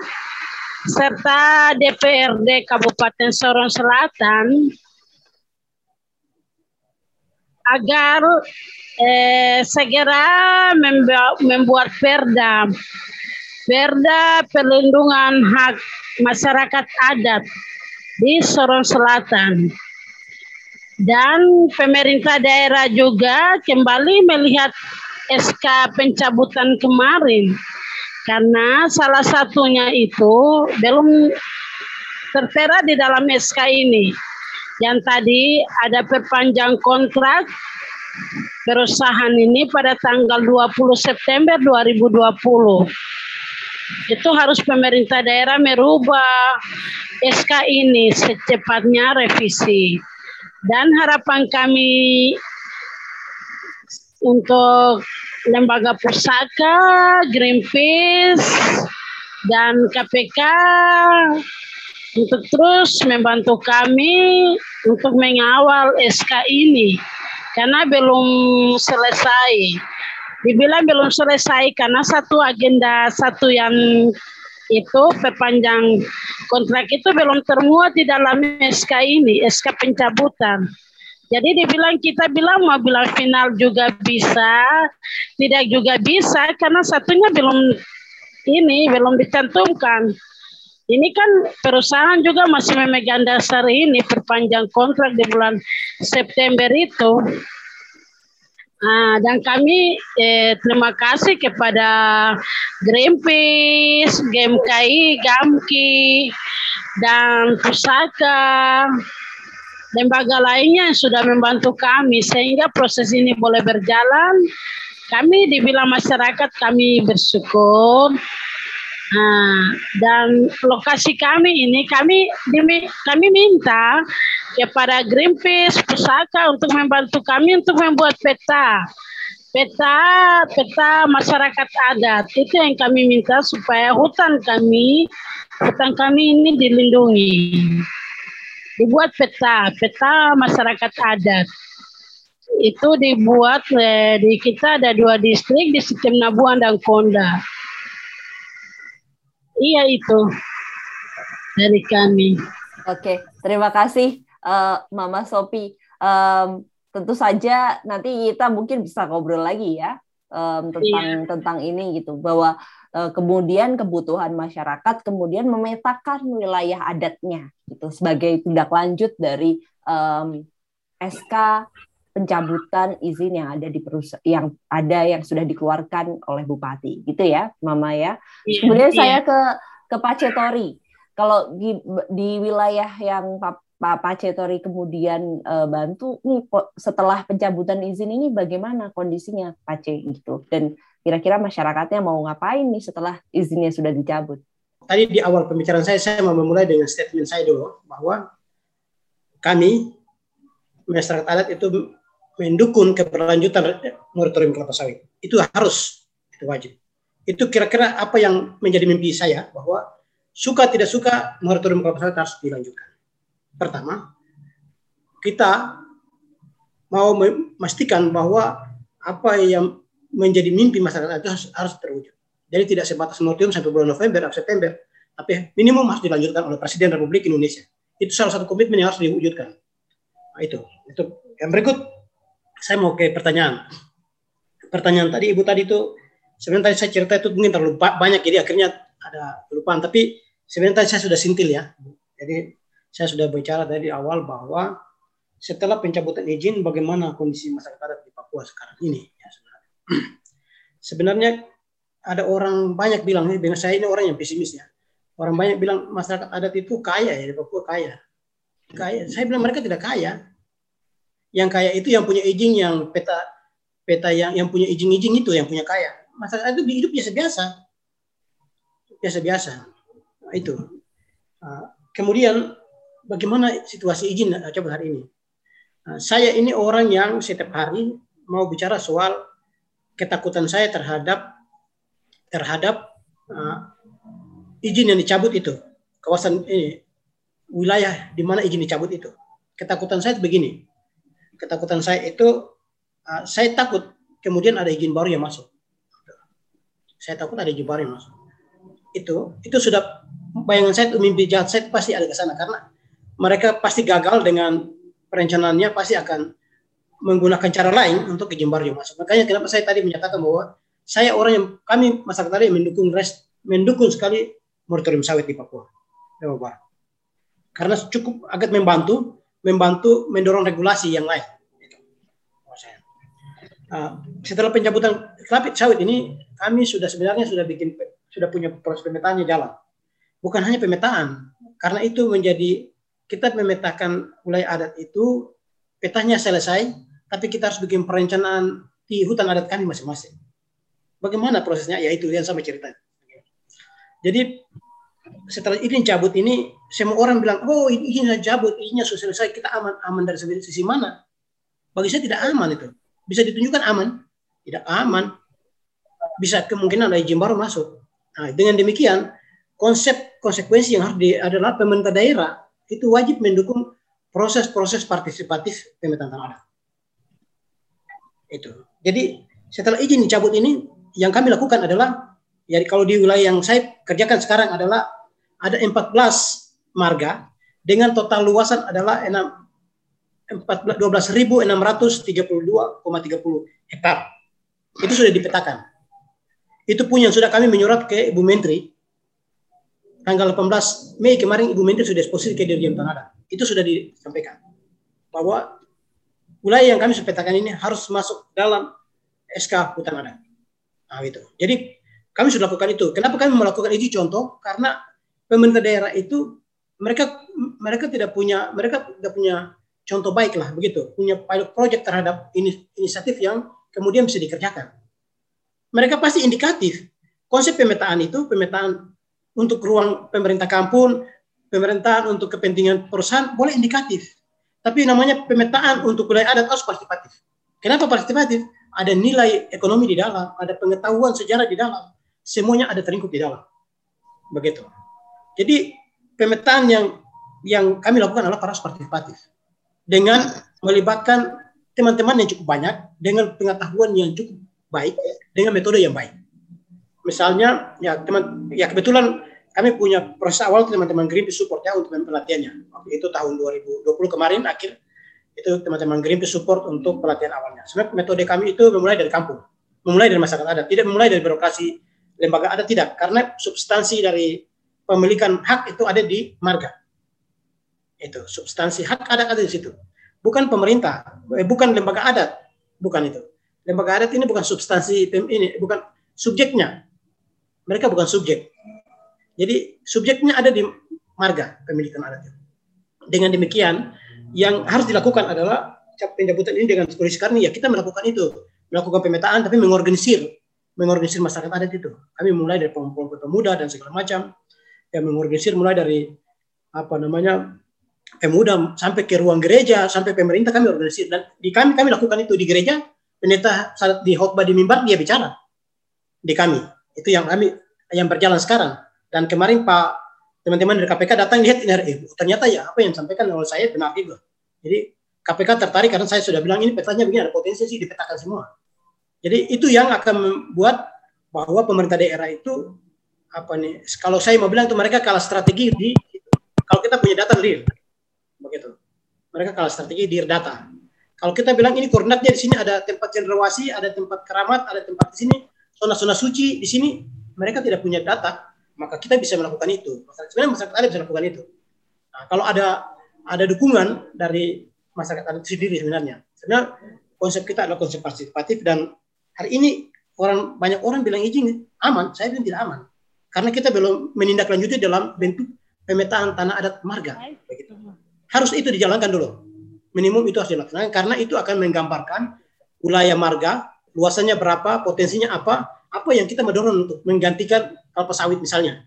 serta DPRD Kabupaten Sorong Selatan agar eh, segera membuat perda perda perlindungan hak masyarakat adat di Sorong Selatan. Dan pemerintah daerah juga kembali melihat SK pencabutan kemarin karena salah satunya itu belum tertera di dalam SK ini. Yang tadi ada perpanjang kontrak perusahaan ini pada tanggal 20 September 2020 itu harus pemerintah daerah merubah SK ini secepatnya revisi. Dan harapan kami untuk lembaga pusaka, Greenpeace, dan KPK untuk terus membantu kami untuk mengawal SK ini karena belum selesai dibilang belum selesai karena satu agenda satu yang itu perpanjang kontrak itu belum termuat di dalam SK ini, SK pencabutan. Jadi dibilang kita bilang mau bilang final juga bisa, tidak juga bisa karena satunya belum ini belum dicantumkan. Ini kan perusahaan juga masih memegang dasar ini perpanjang kontrak di bulan September itu. Nah, dan kami eh, terima kasih kepada Greenpeace, GMKI, GAMKI, dan Pusaka, lembaga lainnya yang sudah membantu kami sehingga proses ini boleh berjalan. Kami dibilang masyarakat kami bersyukur. Nah, dan lokasi kami ini kami kami minta kepada Greenpeace, Pusaka untuk membantu kami untuk membuat peta. Peta, peta masyarakat adat. Itu yang kami minta supaya hutan kami, hutan kami ini dilindungi. Dibuat peta, peta masyarakat adat. Itu dibuat eh, di kita ada dua distrik di sistem Nabuan dan Konda. Iya itu dari kami. Oke, terima kasih uh, Mama Sopi. Um, tentu saja nanti kita mungkin bisa ngobrol lagi ya um, tentang iya. tentang ini gitu bahwa uh, kemudian kebutuhan masyarakat kemudian memetakan wilayah adatnya gitu sebagai tindak lanjut dari um, SK pencabutan izin yang ada di perusahaan yang ada yang sudah dikeluarkan oleh bupati gitu ya Mama ya. Iya, kemudian iya. saya ke ke Pak Cetori. Kalau di, di wilayah yang Pak Pacetori kemudian uh, bantu nih setelah pencabutan izin ini bagaimana kondisinya Pak C gitu dan kira-kira masyarakatnya mau ngapain nih setelah izinnya sudah dicabut? Tadi di awal pembicaraan saya saya mau memulai dengan statement saya dulu bahwa kami masyarakat adat itu mendukung keberlanjutan moratorium kelapa sawit. Itu harus, itu wajib. Itu kira-kira apa yang menjadi mimpi saya bahwa suka tidak suka moratorium kelapa sawit harus dilanjutkan. Pertama, kita mau memastikan bahwa apa yang menjadi mimpi masyarakat itu harus, harus terwujud. Jadi tidak sebatas moratorium sampai bulan November atau September, tapi minimum harus dilanjutkan oleh Presiden Republik Indonesia. Itu salah satu komitmen yang harus diwujudkan. Nah, itu. Itu yang berikut saya mau ke pertanyaan. Pertanyaan tadi Ibu tadi itu sebenarnya tadi saya cerita itu mungkin terlalu banyak jadi akhirnya ada kelupaan tapi sebenarnya tadi saya sudah sintil ya. Jadi saya sudah bicara tadi awal bahwa setelah pencabutan izin bagaimana kondisi masyarakat di Papua sekarang ini ya sebenarnya. [CLEARS THROAT] sebenarnya ada orang banyak bilang ini dengan saya ini orang yang pesimis ya. Orang banyak bilang masyarakat adat itu kaya ya di Papua kaya. Kaya. Saya bilang mereka tidak kaya. Yang kaya itu yang punya izin yang peta peta yang yang punya izin-izin itu yang punya kaya. Masyarakat itu hidup biasa-biasa. Biasa-biasa. Nah, itu. Ah, kemudian bagaimana situasi izin coba hari ini? Nah, saya ini orang yang setiap hari mau bicara soal ketakutan saya terhadap terhadap uh, izin yang dicabut itu kawasan ini wilayah di mana izin dicabut itu ketakutan saya begini ketakutan saya itu uh, saya takut kemudian ada izin baru yang masuk saya takut ada izin baru yang masuk itu itu sudah bayangan saya mimpi jahat saya pasti ada ke sana karena mereka pasti gagal dengan perencanaannya pasti akan menggunakan cara lain untuk izin baru yang masuk. Makanya kenapa saya tadi menyatakan bahwa saya orang yang kami masyarakat tadi mendukung res, mendukung sekali moratorium sawit di Papua. Karena cukup agak membantu, membantu mendorong regulasi yang lain. Uh, setelah pencabutan kelapa sawit ini, kami sudah sebenarnya sudah bikin sudah punya proses pemetaannya jalan. Bukan hanya pemetaan, karena itu menjadi kita memetakan wilayah adat itu petanya selesai, tapi kita harus bikin perencanaan di hutan adat kami masing-masing. Bagaimana prosesnya? Ya itu yang sama cerita. Jadi setelah ini cabut ini, semua orang bilang, oh izinnya cabut, izinnya sudah selesai, kita aman. Aman dari sisi mana? Bagi saya tidak aman itu. Bisa ditunjukkan aman? Tidak aman. Bisa kemungkinan ada izin baru masuk. Nah, dengan demikian, konsep konsekuensi yang harus di, adalah pemerintah daerah itu wajib mendukung proses-proses partisipatif pemetaan tanah adat. Itu. Jadi setelah izin dicabut ini, yang kami lakukan adalah, ya kalau di wilayah yang saya kerjakan sekarang adalah ada 14 marga dengan total luasan adalah 12.632,30 hektar. Itu sudah dipetakan. Itu pun yang sudah kami menyurat ke Ibu Menteri tanggal 18 Mei kemarin Ibu Menteri sudah eksposisi ke Dirjen Tanah Itu sudah disampaikan bahwa wilayah yang kami sepetakan ini harus masuk dalam SK hutan adat. Nah, itu. Jadi kami sudah lakukan itu. Kenapa kami melakukan ini contoh? Karena pemerintah daerah itu mereka mereka tidak punya mereka tidak punya contoh baik lah begitu, punya pilot project terhadap ini, inisiatif yang kemudian bisa dikerjakan. Mereka pasti indikatif. Konsep pemetaan itu pemetaan untuk ruang pemerintah kampung, pemerintahan untuk kepentingan perusahaan boleh indikatif. Tapi namanya pemetaan untuk wilayah adat harus partisipatif. Kenapa partisipatif? Ada nilai ekonomi di dalam, ada pengetahuan sejarah di dalam, semuanya ada teringkup di dalam. Begitu. Jadi pemetaan yang yang kami lakukan adalah harus partisipatif dengan melibatkan teman-teman yang cukup banyak dengan pengetahuan yang cukup baik dengan metode yang baik misalnya ya teman ya kebetulan kami punya proses awal teman-teman Greenpeace support ya untuk pelatihannya. Itu tahun 2020 kemarin akhir itu teman-teman Greenpeace support untuk pelatihan awalnya. Sebenarnya metode kami itu memulai dari kampung, memulai dari masyarakat adat, tidak memulai dari birokrasi lembaga adat tidak, karena substansi dari pemilikan hak itu ada di marga. Itu substansi hak adat ada di situ. Bukan pemerintah, eh, bukan lembaga adat, bukan itu. Lembaga adat ini bukan substansi ini, bukan subjeknya, mereka bukan subjek. Jadi subjeknya ada di marga pemilikan adat. Dengan demikian, yang harus dilakukan adalah pencabutan ini dengan kondisi sekarang ya kita melakukan itu, melakukan pemetaan tapi mengorganisir, mengorganisir masyarakat adat itu. Kami mulai dari pemuda dan segala macam, yang mengorganisir mulai dari apa namanya pemuda sampai ke ruang gereja sampai pemerintah kami organisir dan di kami kami lakukan itu di gereja pendeta saat di khotbah di mimbar dia bicara di kami itu yang kami yang berjalan sekarang. Dan kemarin Pak teman-teman dari KPK datang lihat ini, eh, ternyata ya apa yang disampaikan oleh saya benar juga. Jadi KPK tertarik karena saya sudah bilang ini petanya begini ada potensi sih dipetakan semua. Jadi itu yang akan membuat bahwa pemerintah daerah itu apa nih? Kalau saya mau bilang itu mereka kalah strategi di kalau kita punya data real begitu. Mereka kalah strategi di data. Kalau kita bilang ini koordinatnya di sini ada tempat cendrawasih ada tempat keramat ada tempat di sini zona-zona suci di sini mereka tidak punya data maka kita bisa melakukan itu. Sebenarnya masyarakat ada bisa melakukan itu. Nah, kalau ada ada dukungan dari masyarakat adat sendiri sebenarnya. Sebenarnya konsep kita adalah konsep partisipatif dan hari ini orang banyak orang bilang izin aman. Saya bilang tidak aman karena kita belum menindaklanjuti dalam bentuk pemetaan tanah adat marga. Begitu. Harus itu dijalankan dulu. Minimum itu harus dilaksanakan karena itu akan menggambarkan wilayah marga, luasannya berapa, potensinya apa, apa yang kita mendorong untuk menggantikan kelapa sawit misalnya.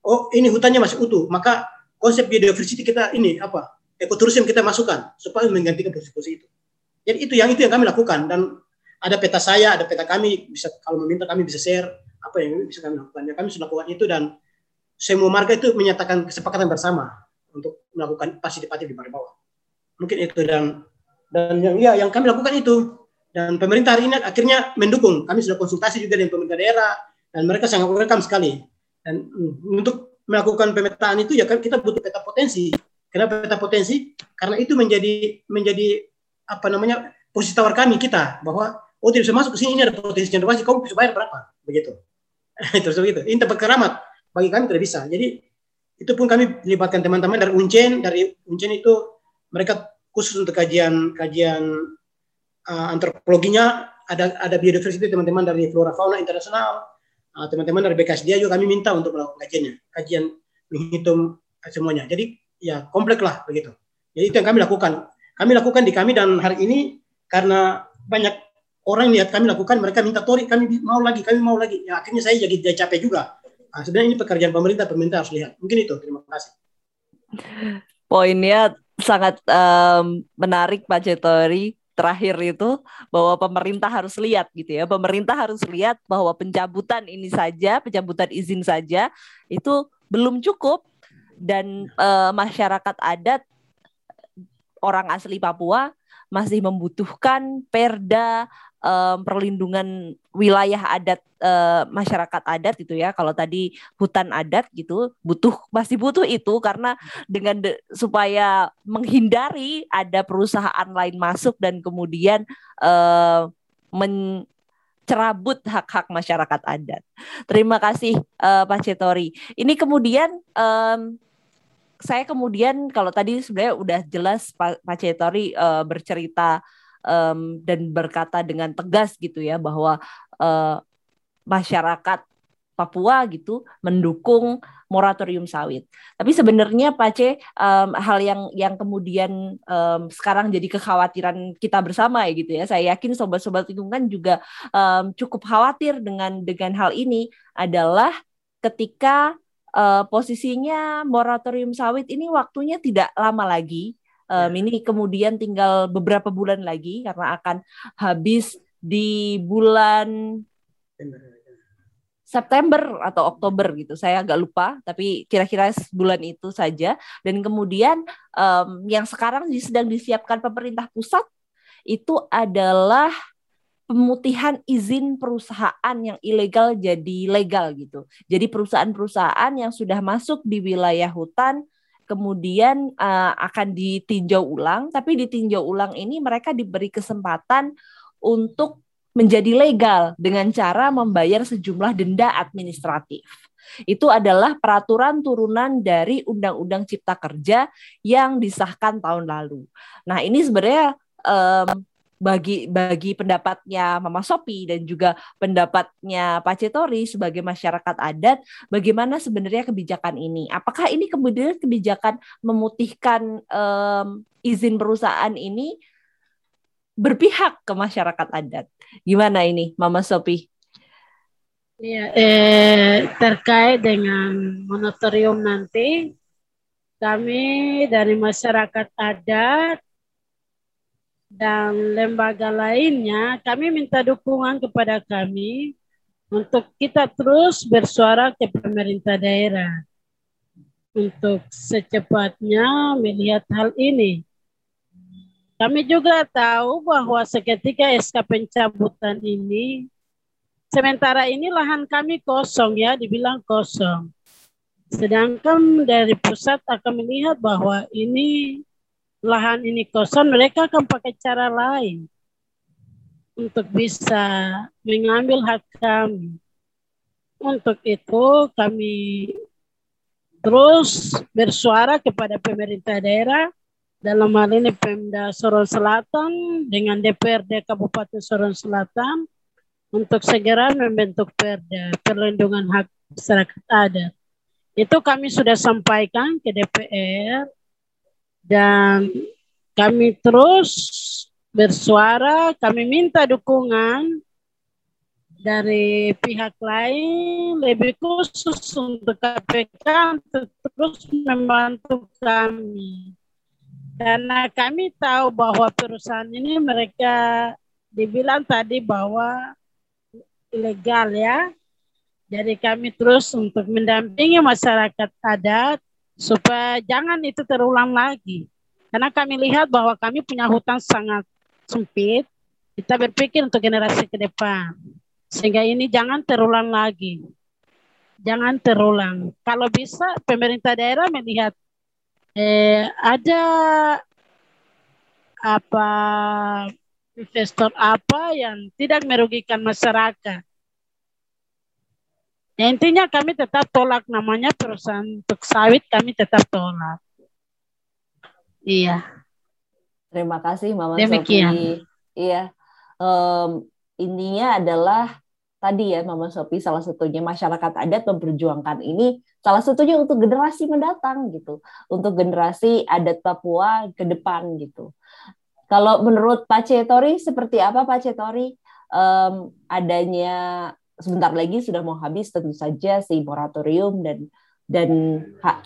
Oh, ini hutannya masih utuh, maka konsep biodiversity kita ini apa? Ekoturism kita masukkan supaya menggantikan posisi-posisi itu. Jadi itu yang itu yang kami lakukan dan ada peta saya, ada peta kami bisa kalau meminta kami bisa share apa yang bisa kami lakukan. Ya, kami sudah lakukan itu dan semua marga itu menyatakan kesepakatan bersama untuk melakukan partisipatif di bawah. Mungkin itu dan dan yang ya yang kami lakukan itu dan pemerintah hari ini akhirnya mendukung. Kami sudah konsultasi juga dengan pemerintah daerah dan mereka sangat welcome sekali. Dan mm, untuk melakukan pemetaan itu ya kan kita butuh peta potensi. Kenapa peta potensi? Karena itu menjadi menjadi apa namanya posisi tawar kami kita bahwa oh tidak bisa masuk ke sini ini ada potensi cenderung kamu bisa bayar berapa begitu [LAUGHS] terus begitu. Ini tempat keramat. Bagi kami tidak bisa. Jadi itu pun kami libatkan teman-teman dari Uncen. Dari Uncen itu mereka khusus untuk kajian kajian uh, antropologinya ada ada biodiversity teman-teman dari flora fauna internasional uh, teman-teman dari BKSDA juga kami minta untuk melakukan kajiannya kajian menghitung semuanya jadi ya kompleks lah begitu jadi itu yang kami lakukan kami lakukan di kami dan hari ini karena banyak orang lihat kami lakukan, mereka minta tori, kami mau lagi, kami mau lagi. Ya, akhirnya saya jadi, capek juga. Nah, sebenarnya ini pekerjaan pemerintah, pemerintah harus lihat. Mungkin itu. Terima kasih. Poinnya sangat um, menarik Pak Cetori terakhir itu bahwa pemerintah harus lihat gitu ya. Pemerintah harus lihat bahwa pencabutan ini saja, pencabutan izin saja itu belum cukup dan uh, masyarakat adat orang asli Papua masih membutuhkan perda um, perlindungan wilayah adat uh, masyarakat adat gitu ya. Kalau tadi hutan adat gitu butuh masih butuh itu karena dengan de, supaya menghindari ada perusahaan lain masuk dan kemudian uh, men cerabut hak-hak masyarakat adat. Terima kasih uh, Pak Cetori. Ini kemudian um, saya kemudian kalau tadi sebenarnya udah jelas Pak, Pak Cetori uh, bercerita um, dan berkata dengan tegas gitu ya bahwa uh, masyarakat Papua gitu mendukung moratorium sawit. Tapi sebenarnya Pak C um, hal yang yang kemudian um, sekarang jadi kekhawatiran kita bersama ya gitu ya. Saya yakin sobat-sobat lingkungan juga um, cukup khawatir dengan dengan hal ini adalah ketika uh, posisinya moratorium sawit ini waktunya tidak lama lagi Um. Ini kemudian tinggal beberapa bulan lagi karena akan habis di bulan September atau Oktober gitu. Saya agak lupa, tapi kira-kira bulan itu saja. Dan kemudian um, yang sekarang sedang disiapkan pemerintah pusat itu adalah pemutihan izin perusahaan yang ilegal jadi legal gitu. Jadi perusahaan-perusahaan yang sudah masuk di wilayah hutan kemudian uh, akan ditinjau ulang, tapi ditinjau ulang ini mereka diberi kesempatan untuk menjadi legal dengan cara membayar sejumlah denda administratif. Itu adalah peraturan turunan dari Undang-Undang Cipta Kerja yang disahkan tahun lalu. Nah, ini sebenarnya um, bagi bagi pendapatnya Mama Sopi dan juga pendapatnya Pak Cetori sebagai masyarakat adat bagaimana sebenarnya kebijakan ini? Apakah ini kemudian kebijakan memutihkan um, izin perusahaan ini berpihak ke masyarakat adat? Gimana ini Mama Sopi Ya, eh, terkait dengan monotorium nanti, kami dari masyarakat adat dan lembaga lainnya, kami minta dukungan kepada kami untuk kita terus bersuara ke pemerintah daerah. untuk secepatnya melihat hal ini. Kami juga tahu bahwa seketika SK pencabutan ini, sementara ini lahan kami kosong ya, dibilang kosong. Sedangkan dari pusat akan melihat bahwa ini lahan ini kosong, mereka akan pakai cara lain untuk bisa mengambil hak kami. Untuk itu kami terus bersuara kepada pemerintah daerah dalam hal ini Pemda Sorong Selatan dengan DPRD Kabupaten Sorong Selatan untuk segera membentuk perda perlindungan hak masyarakat adat. Itu kami sudah sampaikan ke DPR dan kami terus bersuara, kami minta dukungan dari pihak lain lebih khusus untuk KPK untuk terus membantu kami karena kami tahu bahwa perusahaan ini mereka dibilang tadi bahwa ilegal ya. Jadi kami terus untuk mendampingi masyarakat adat supaya jangan itu terulang lagi. Karena kami lihat bahwa kami punya hutan sangat sempit. Kita berpikir untuk generasi ke depan. Sehingga ini jangan terulang lagi. Jangan terulang. Kalau bisa pemerintah daerah melihat eh, ada apa investor apa yang tidak merugikan masyarakat. Ya, intinya kami tetap tolak namanya perusahaan untuk sawit kami tetap tolak. Iya. Terima kasih Mama Demikian. Sophie. Iya. Um, intinya adalah tadi ya Mama Sopi salah satunya masyarakat adat memperjuangkan ini salah satunya untuk generasi mendatang gitu untuk generasi adat Papua ke depan gitu kalau menurut Pak Cetori seperti apa Pak Cetori um, adanya sebentar lagi sudah mau habis tentu saja si moratorium dan dan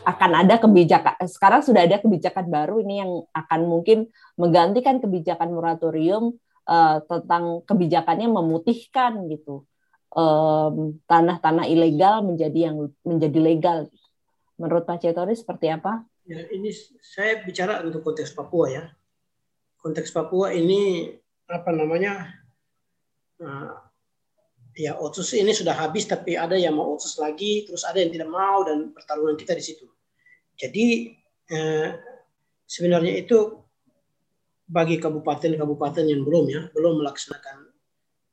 akan ada kebijakan sekarang sudah ada kebijakan baru ini yang akan mungkin menggantikan kebijakan moratorium uh, tentang kebijakannya memutihkan gitu tanah-tanah um, ilegal menjadi yang menjadi legal. Menurut Pak Cetori seperti apa? Ya, ini saya bicara untuk konteks Papua ya. Konteks Papua ini apa namanya? Uh, ya otsus ini sudah habis tapi ada yang mau otsus lagi, terus ada yang tidak mau dan pertarungan kita di situ. Jadi eh, sebenarnya itu bagi kabupaten-kabupaten yang belum ya belum melaksanakan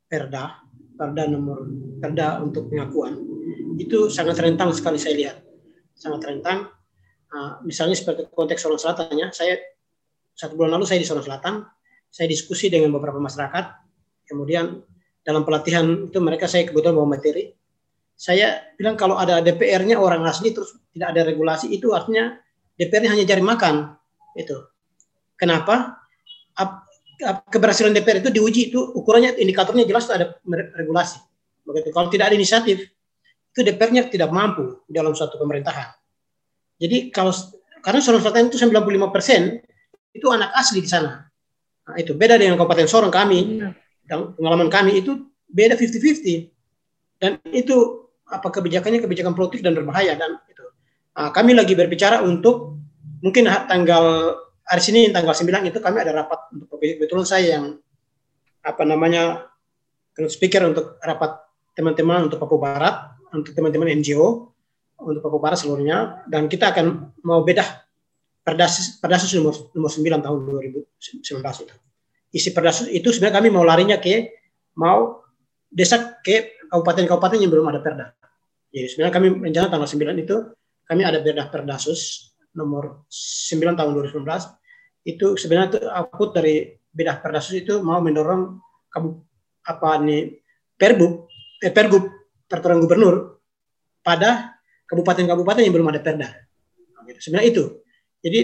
perda perda nomor perda untuk pengakuan itu sangat rentan sekali saya lihat sangat rentan uh, misalnya seperti konteks Sorong Selatan ya saya satu bulan lalu saya di Sorong Selatan saya diskusi dengan beberapa masyarakat kemudian dalam pelatihan itu mereka saya kebetulan bawa materi saya bilang kalau ada DPR-nya orang asli terus tidak ada regulasi itu artinya DPR-nya hanya cari makan itu kenapa keberhasilan DPR itu diuji itu ukurannya indikatornya jelas ada regulasi. Begitu. Kalau tidak ada inisiatif itu DPR-nya tidak mampu dalam suatu pemerintahan. Jadi kalau karena Sorong Selatan itu 95 persen itu anak asli di sana. Nah, itu beda dengan Kabupaten Sorong kami dan pengalaman kami itu beda 50-50 dan itu apa kebijakannya kebijakan produktif dan berbahaya dan itu. Nah, kami lagi berbicara untuk mungkin tanggal hari Senin tanggal 9 itu kami ada rapat untuk kebetulan saya yang apa namanya speaker untuk rapat teman-teman untuk Papua Barat, untuk teman-teman NGO, untuk Papua Barat seluruhnya, dan kita akan mau bedah Perdasus, Perdasus nomor, nomor 9 tahun 2019 itu. Isi Perdasus itu sebenarnya kami mau larinya ke, mau desak ke kabupaten-kabupaten yang belum ada perda. Jadi sebenarnya kami rencana tanggal 9 itu, kami ada bedah Perdasus nomor 9 tahun 2019 itu sebenarnya itu output dari bedah perdasus itu mau mendorong kamu apa nih perbub eh, pergub peraturan gubernur pada kabupaten-kabupaten yang belum ada perda gitu. sebenarnya itu jadi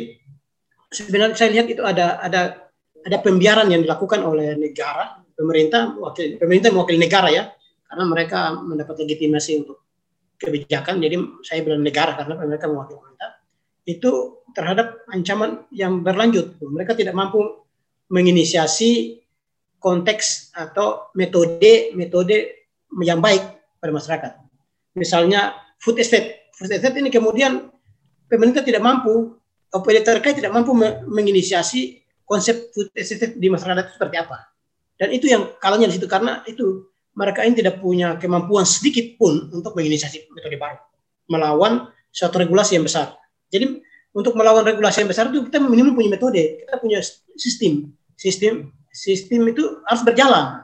sebenarnya saya lihat itu ada ada ada pembiaran yang dilakukan oleh negara pemerintah wakil pemerintah mewakili negara ya karena mereka mendapat legitimasi untuk kebijakan jadi saya bilang negara karena mereka mewakili pemerintah itu terhadap ancaman yang berlanjut. Mereka tidak mampu menginisiasi konteks atau metode-metode yang baik pada masyarakat. Misalnya food estate. Food estate ini kemudian pemerintah tidak mampu, OPD terkait tidak mampu menginisiasi konsep food estate di masyarakat itu seperti apa. Dan itu yang kalanya di situ karena itu mereka ini tidak punya kemampuan sedikit pun untuk menginisiasi metode baru melawan suatu regulasi yang besar. Jadi untuk melawan regulasi yang besar itu kita minimal punya metode, kita punya sistem. Sistem sistem itu harus berjalan.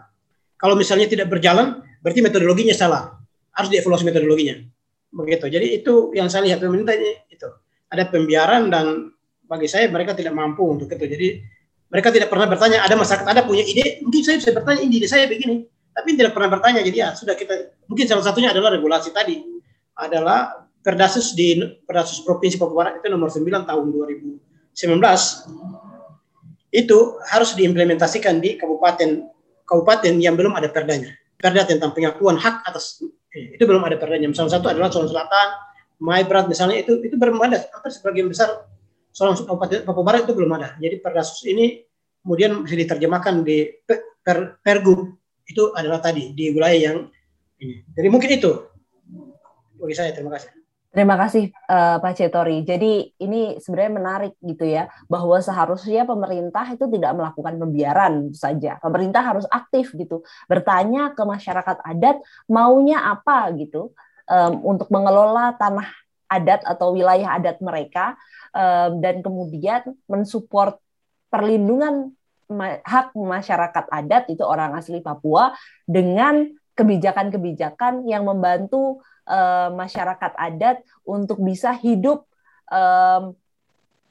Kalau misalnya tidak berjalan, berarti metodologinya salah. Harus dievaluasi metodologinya. Begitu. Jadi itu yang saya lihat pemerintah itu ada pembiaran dan bagi saya mereka tidak mampu untuk itu. Jadi mereka tidak pernah bertanya ada masyarakat ada punya ide mungkin saya bisa bertanya ide saya begini tapi tidak pernah bertanya jadi ya sudah kita mungkin salah satunya adalah regulasi tadi adalah Perdasus di Perdasus Provinsi Papua Barat itu nomor 9 tahun 2019 itu harus diimplementasikan di kabupaten kabupaten yang belum ada perdanya. Perda tentang pengakuan hak atas eh, itu belum ada perdanya. Salah satu adalah Sulawesi Selatan, Maibrat misalnya itu itu belum ada. Hampir sebagian besar Sulawesi Kabupaten Papua Barat itu belum ada. Jadi Perdasus ini kemudian bisa diterjemahkan di per, Pergub itu adalah tadi di wilayah yang ini. Jadi mungkin itu bagi saya. Terima kasih. Terima kasih uh, Pak Cetori. Jadi ini sebenarnya menarik gitu ya bahwa seharusnya pemerintah itu tidak melakukan pembiaran saja. Pemerintah harus aktif gitu, bertanya ke masyarakat adat maunya apa gitu um, untuk mengelola tanah adat atau wilayah adat mereka dan kemudian mensupport perlindungan hak masyarakat adat itu orang asli Papua dengan kebijakan-kebijakan yang membantu masyarakat adat untuk bisa hidup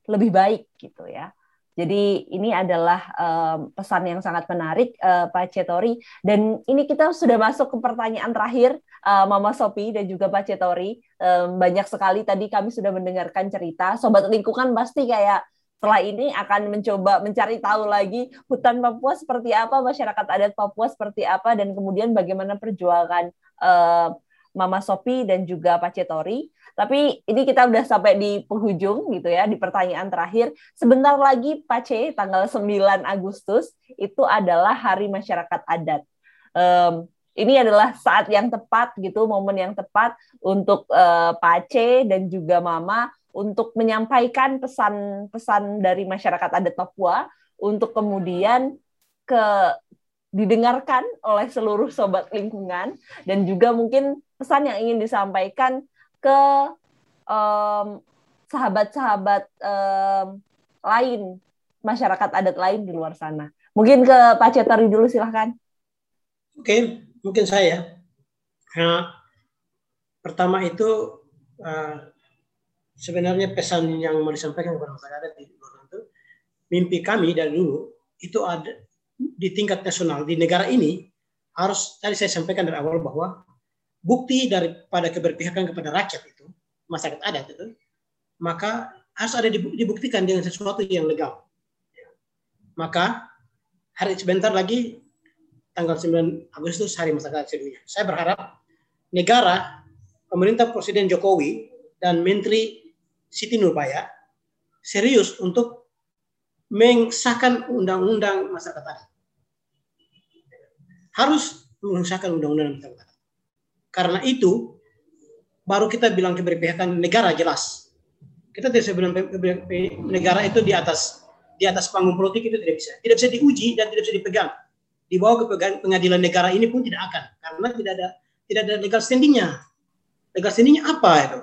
lebih baik gitu ya. Jadi ini adalah um, pesan yang sangat menarik uh, Pak Cetori dan ini kita sudah masuk ke pertanyaan terakhir uh, Mama Sopi dan juga Pak Cetori. Um, banyak sekali tadi kami sudah mendengarkan cerita sobat lingkungan pasti kayak setelah ini akan mencoba mencari tahu lagi hutan Papua seperti apa, masyarakat adat Papua seperti apa dan kemudian bagaimana perjuangan uh, Mama Sopi dan juga Pak Cetori. Tapi ini kita udah sampai di penghujung gitu ya, di pertanyaan terakhir. Sebentar lagi Pak C, tanggal 9 Agustus, itu adalah Hari Masyarakat Adat. Um, ini adalah saat yang tepat gitu, momen yang tepat untuk uh, Pak C dan juga Mama untuk menyampaikan pesan-pesan dari masyarakat adat Papua untuk kemudian ke didengarkan oleh seluruh sobat lingkungan dan juga mungkin pesan yang ingin disampaikan ke um, sahabat-sahabat um, lain, masyarakat adat lain di luar sana. Mungkin ke Pak Cetari dulu silahkan. Oke, mungkin saya. Nah, pertama itu uh, sebenarnya pesan yang mau disampaikan kepada masyarakat di luar itu, mimpi kami dari dulu itu ada di tingkat nasional di negara ini harus tadi saya sampaikan dari awal bahwa bukti daripada keberpihakan kepada rakyat itu, masyarakat adat itu, maka harus ada dibuktikan dengan sesuatu yang legal. Maka hari sebentar lagi tanggal 9 Agustus hari masyarakat sedunia. Saya berharap negara, pemerintah Presiden Jokowi dan Menteri Siti Nurbaya serius untuk mengesahkan undang-undang masyarakat adat. Harus mengesahkan undang-undang masyarakat adat. Karena itu baru kita bilang keberpihakan negara jelas. Kita tidak bisa bilang negara itu di atas di atas panggung politik itu tidak bisa. Tidak bisa diuji dan tidak bisa dipegang. Dibawa ke pengadilan negara ini pun tidak akan karena tidak ada tidak ada legal standingnya. Legal standingnya apa itu?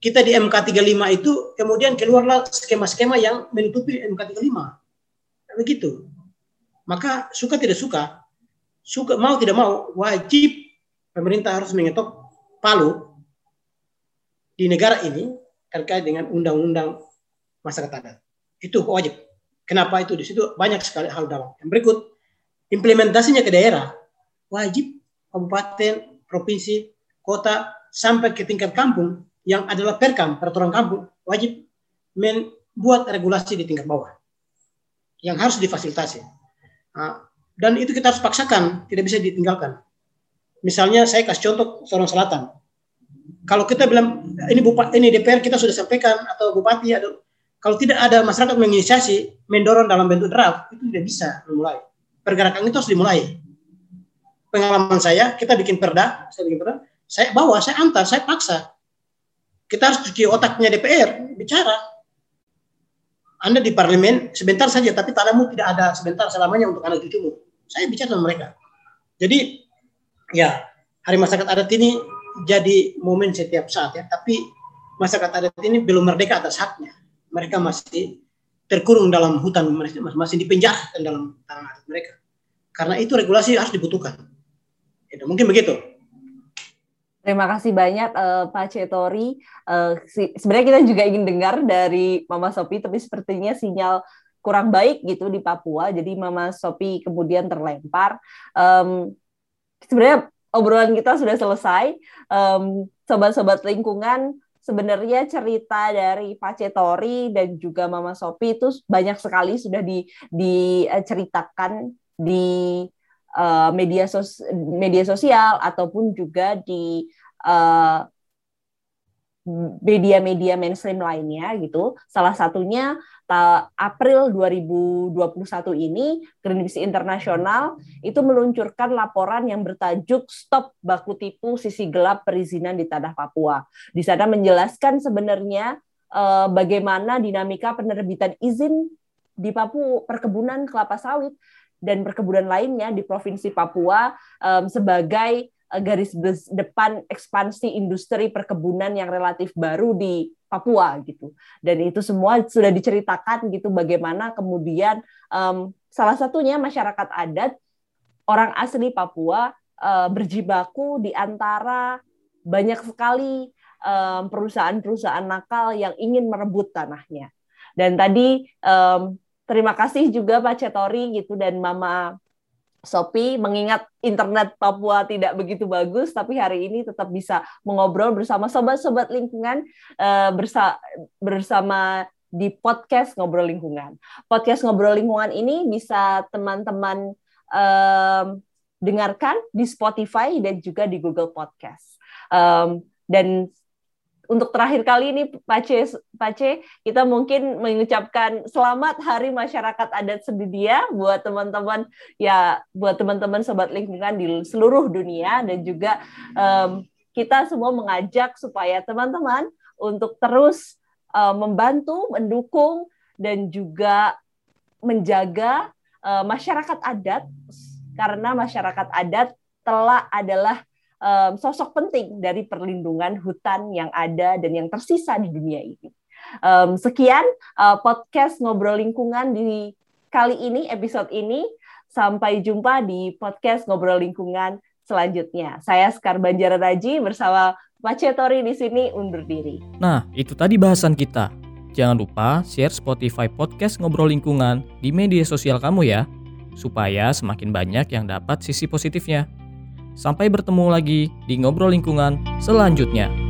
Kita di MK 35 itu kemudian keluarlah skema-skema yang menutupi MK 35. Begitu. Maka suka tidak suka, suka mau tidak mau wajib pemerintah harus mengetok palu di negara ini terkait dengan undang-undang masyarakat adat. Itu wajib. Kenapa itu di situ banyak sekali hal dalam. Yang berikut, implementasinya ke daerah wajib kabupaten, provinsi, kota sampai ke tingkat kampung yang adalah perkam peraturan kampung wajib membuat regulasi di tingkat bawah yang harus difasilitasi. Nah, dan itu kita harus paksakan, tidak bisa ditinggalkan. Misalnya saya kasih contoh seorang selatan. Kalau kita bilang ini bupati ini DPR kita sudah sampaikan atau bupati ada kalau tidak ada masyarakat menginisiasi mendorong dalam bentuk draft itu tidak bisa memulai. Pergerakan itu harus dimulai. Pengalaman saya kita bikin perda, saya bikin perda, saya bawa, saya antar, saya paksa. kita harus cuci otaknya DPR bicara. Anda di parlemen sebentar saja, tapi tanahmu tidak ada sebentar selamanya untuk anak cucumu. Saya bicara dengan mereka. Jadi ya hari masyarakat adat ini jadi momen setiap saat ya, tapi masyarakat adat ini belum merdeka atas haknya. Mereka masih terkurung dalam hutan mereka, masih dipenjara dalam tanah adat mereka. Karena itu regulasi harus dibutuhkan. Ya, mungkin begitu. Terima kasih banyak uh, Pak Cetori. Uh, si, sebenarnya kita juga ingin dengar dari Mama Sopi, tapi sepertinya sinyal kurang baik gitu di Papua, jadi Mama Sopi kemudian terlempar. Um, sebenarnya obrolan kita sudah selesai. Um, sobat-sobat lingkungan, sebenarnya cerita dari Pak Cetori dan juga Mama Sopi itu banyak sekali sudah di, diceritakan di uh, media sos media sosial ataupun juga di uh, media-media mainstream lainnya gitu. Salah satunya April 2021 ini Greenpeace Internasional itu meluncurkan laporan yang bertajuk Stop Baku Tipu Sisi Gelap Perizinan di Tanah Papua. Di sana menjelaskan sebenarnya uh, bagaimana dinamika penerbitan izin di Papua perkebunan kelapa sawit dan perkebunan lainnya di Provinsi Papua um, sebagai garis depan ekspansi industri perkebunan yang relatif baru di Papua gitu. Dan itu semua sudah diceritakan gitu bagaimana kemudian um, salah satunya masyarakat adat orang asli Papua uh, berjibaku di antara banyak sekali perusahaan-perusahaan nakal yang ingin merebut tanahnya. Dan tadi um, terima kasih juga Pak Cetori gitu dan Mama Sopi mengingat internet Papua tidak begitu bagus, tapi hari ini tetap bisa mengobrol bersama sobat-sobat lingkungan uh, bersa bersama di podcast Ngobrol Lingkungan. Podcast Ngobrol Lingkungan ini bisa teman-teman um, dengarkan di Spotify dan juga di Google Podcast. Um, dan untuk terakhir kali ini Pace Pace kita mungkin mengucapkan selamat Hari Masyarakat Adat Sedunia buat teman-teman ya buat teman-teman sobat lingkungan di seluruh dunia dan juga um, kita semua mengajak supaya teman-teman untuk terus uh, membantu, mendukung dan juga menjaga uh, masyarakat adat. Karena masyarakat adat telah adalah um, sosok penting dari perlindungan hutan yang ada dan yang tersisa di dunia ini. Um, sekian uh, podcast ngobrol lingkungan di kali ini episode ini. Sampai jumpa di podcast ngobrol lingkungan selanjutnya. Saya Skar Banjararaji bersama Pak Cetori di sini undur diri. Nah, itu tadi bahasan kita. Jangan lupa share Spotify podcast ngobrol lingkungan di media sosial kamu ya, supaya semakin banyak yang dapat sisi positifnya. Sampai bertemu lagi di ngobrol lingkungan selanjutnya.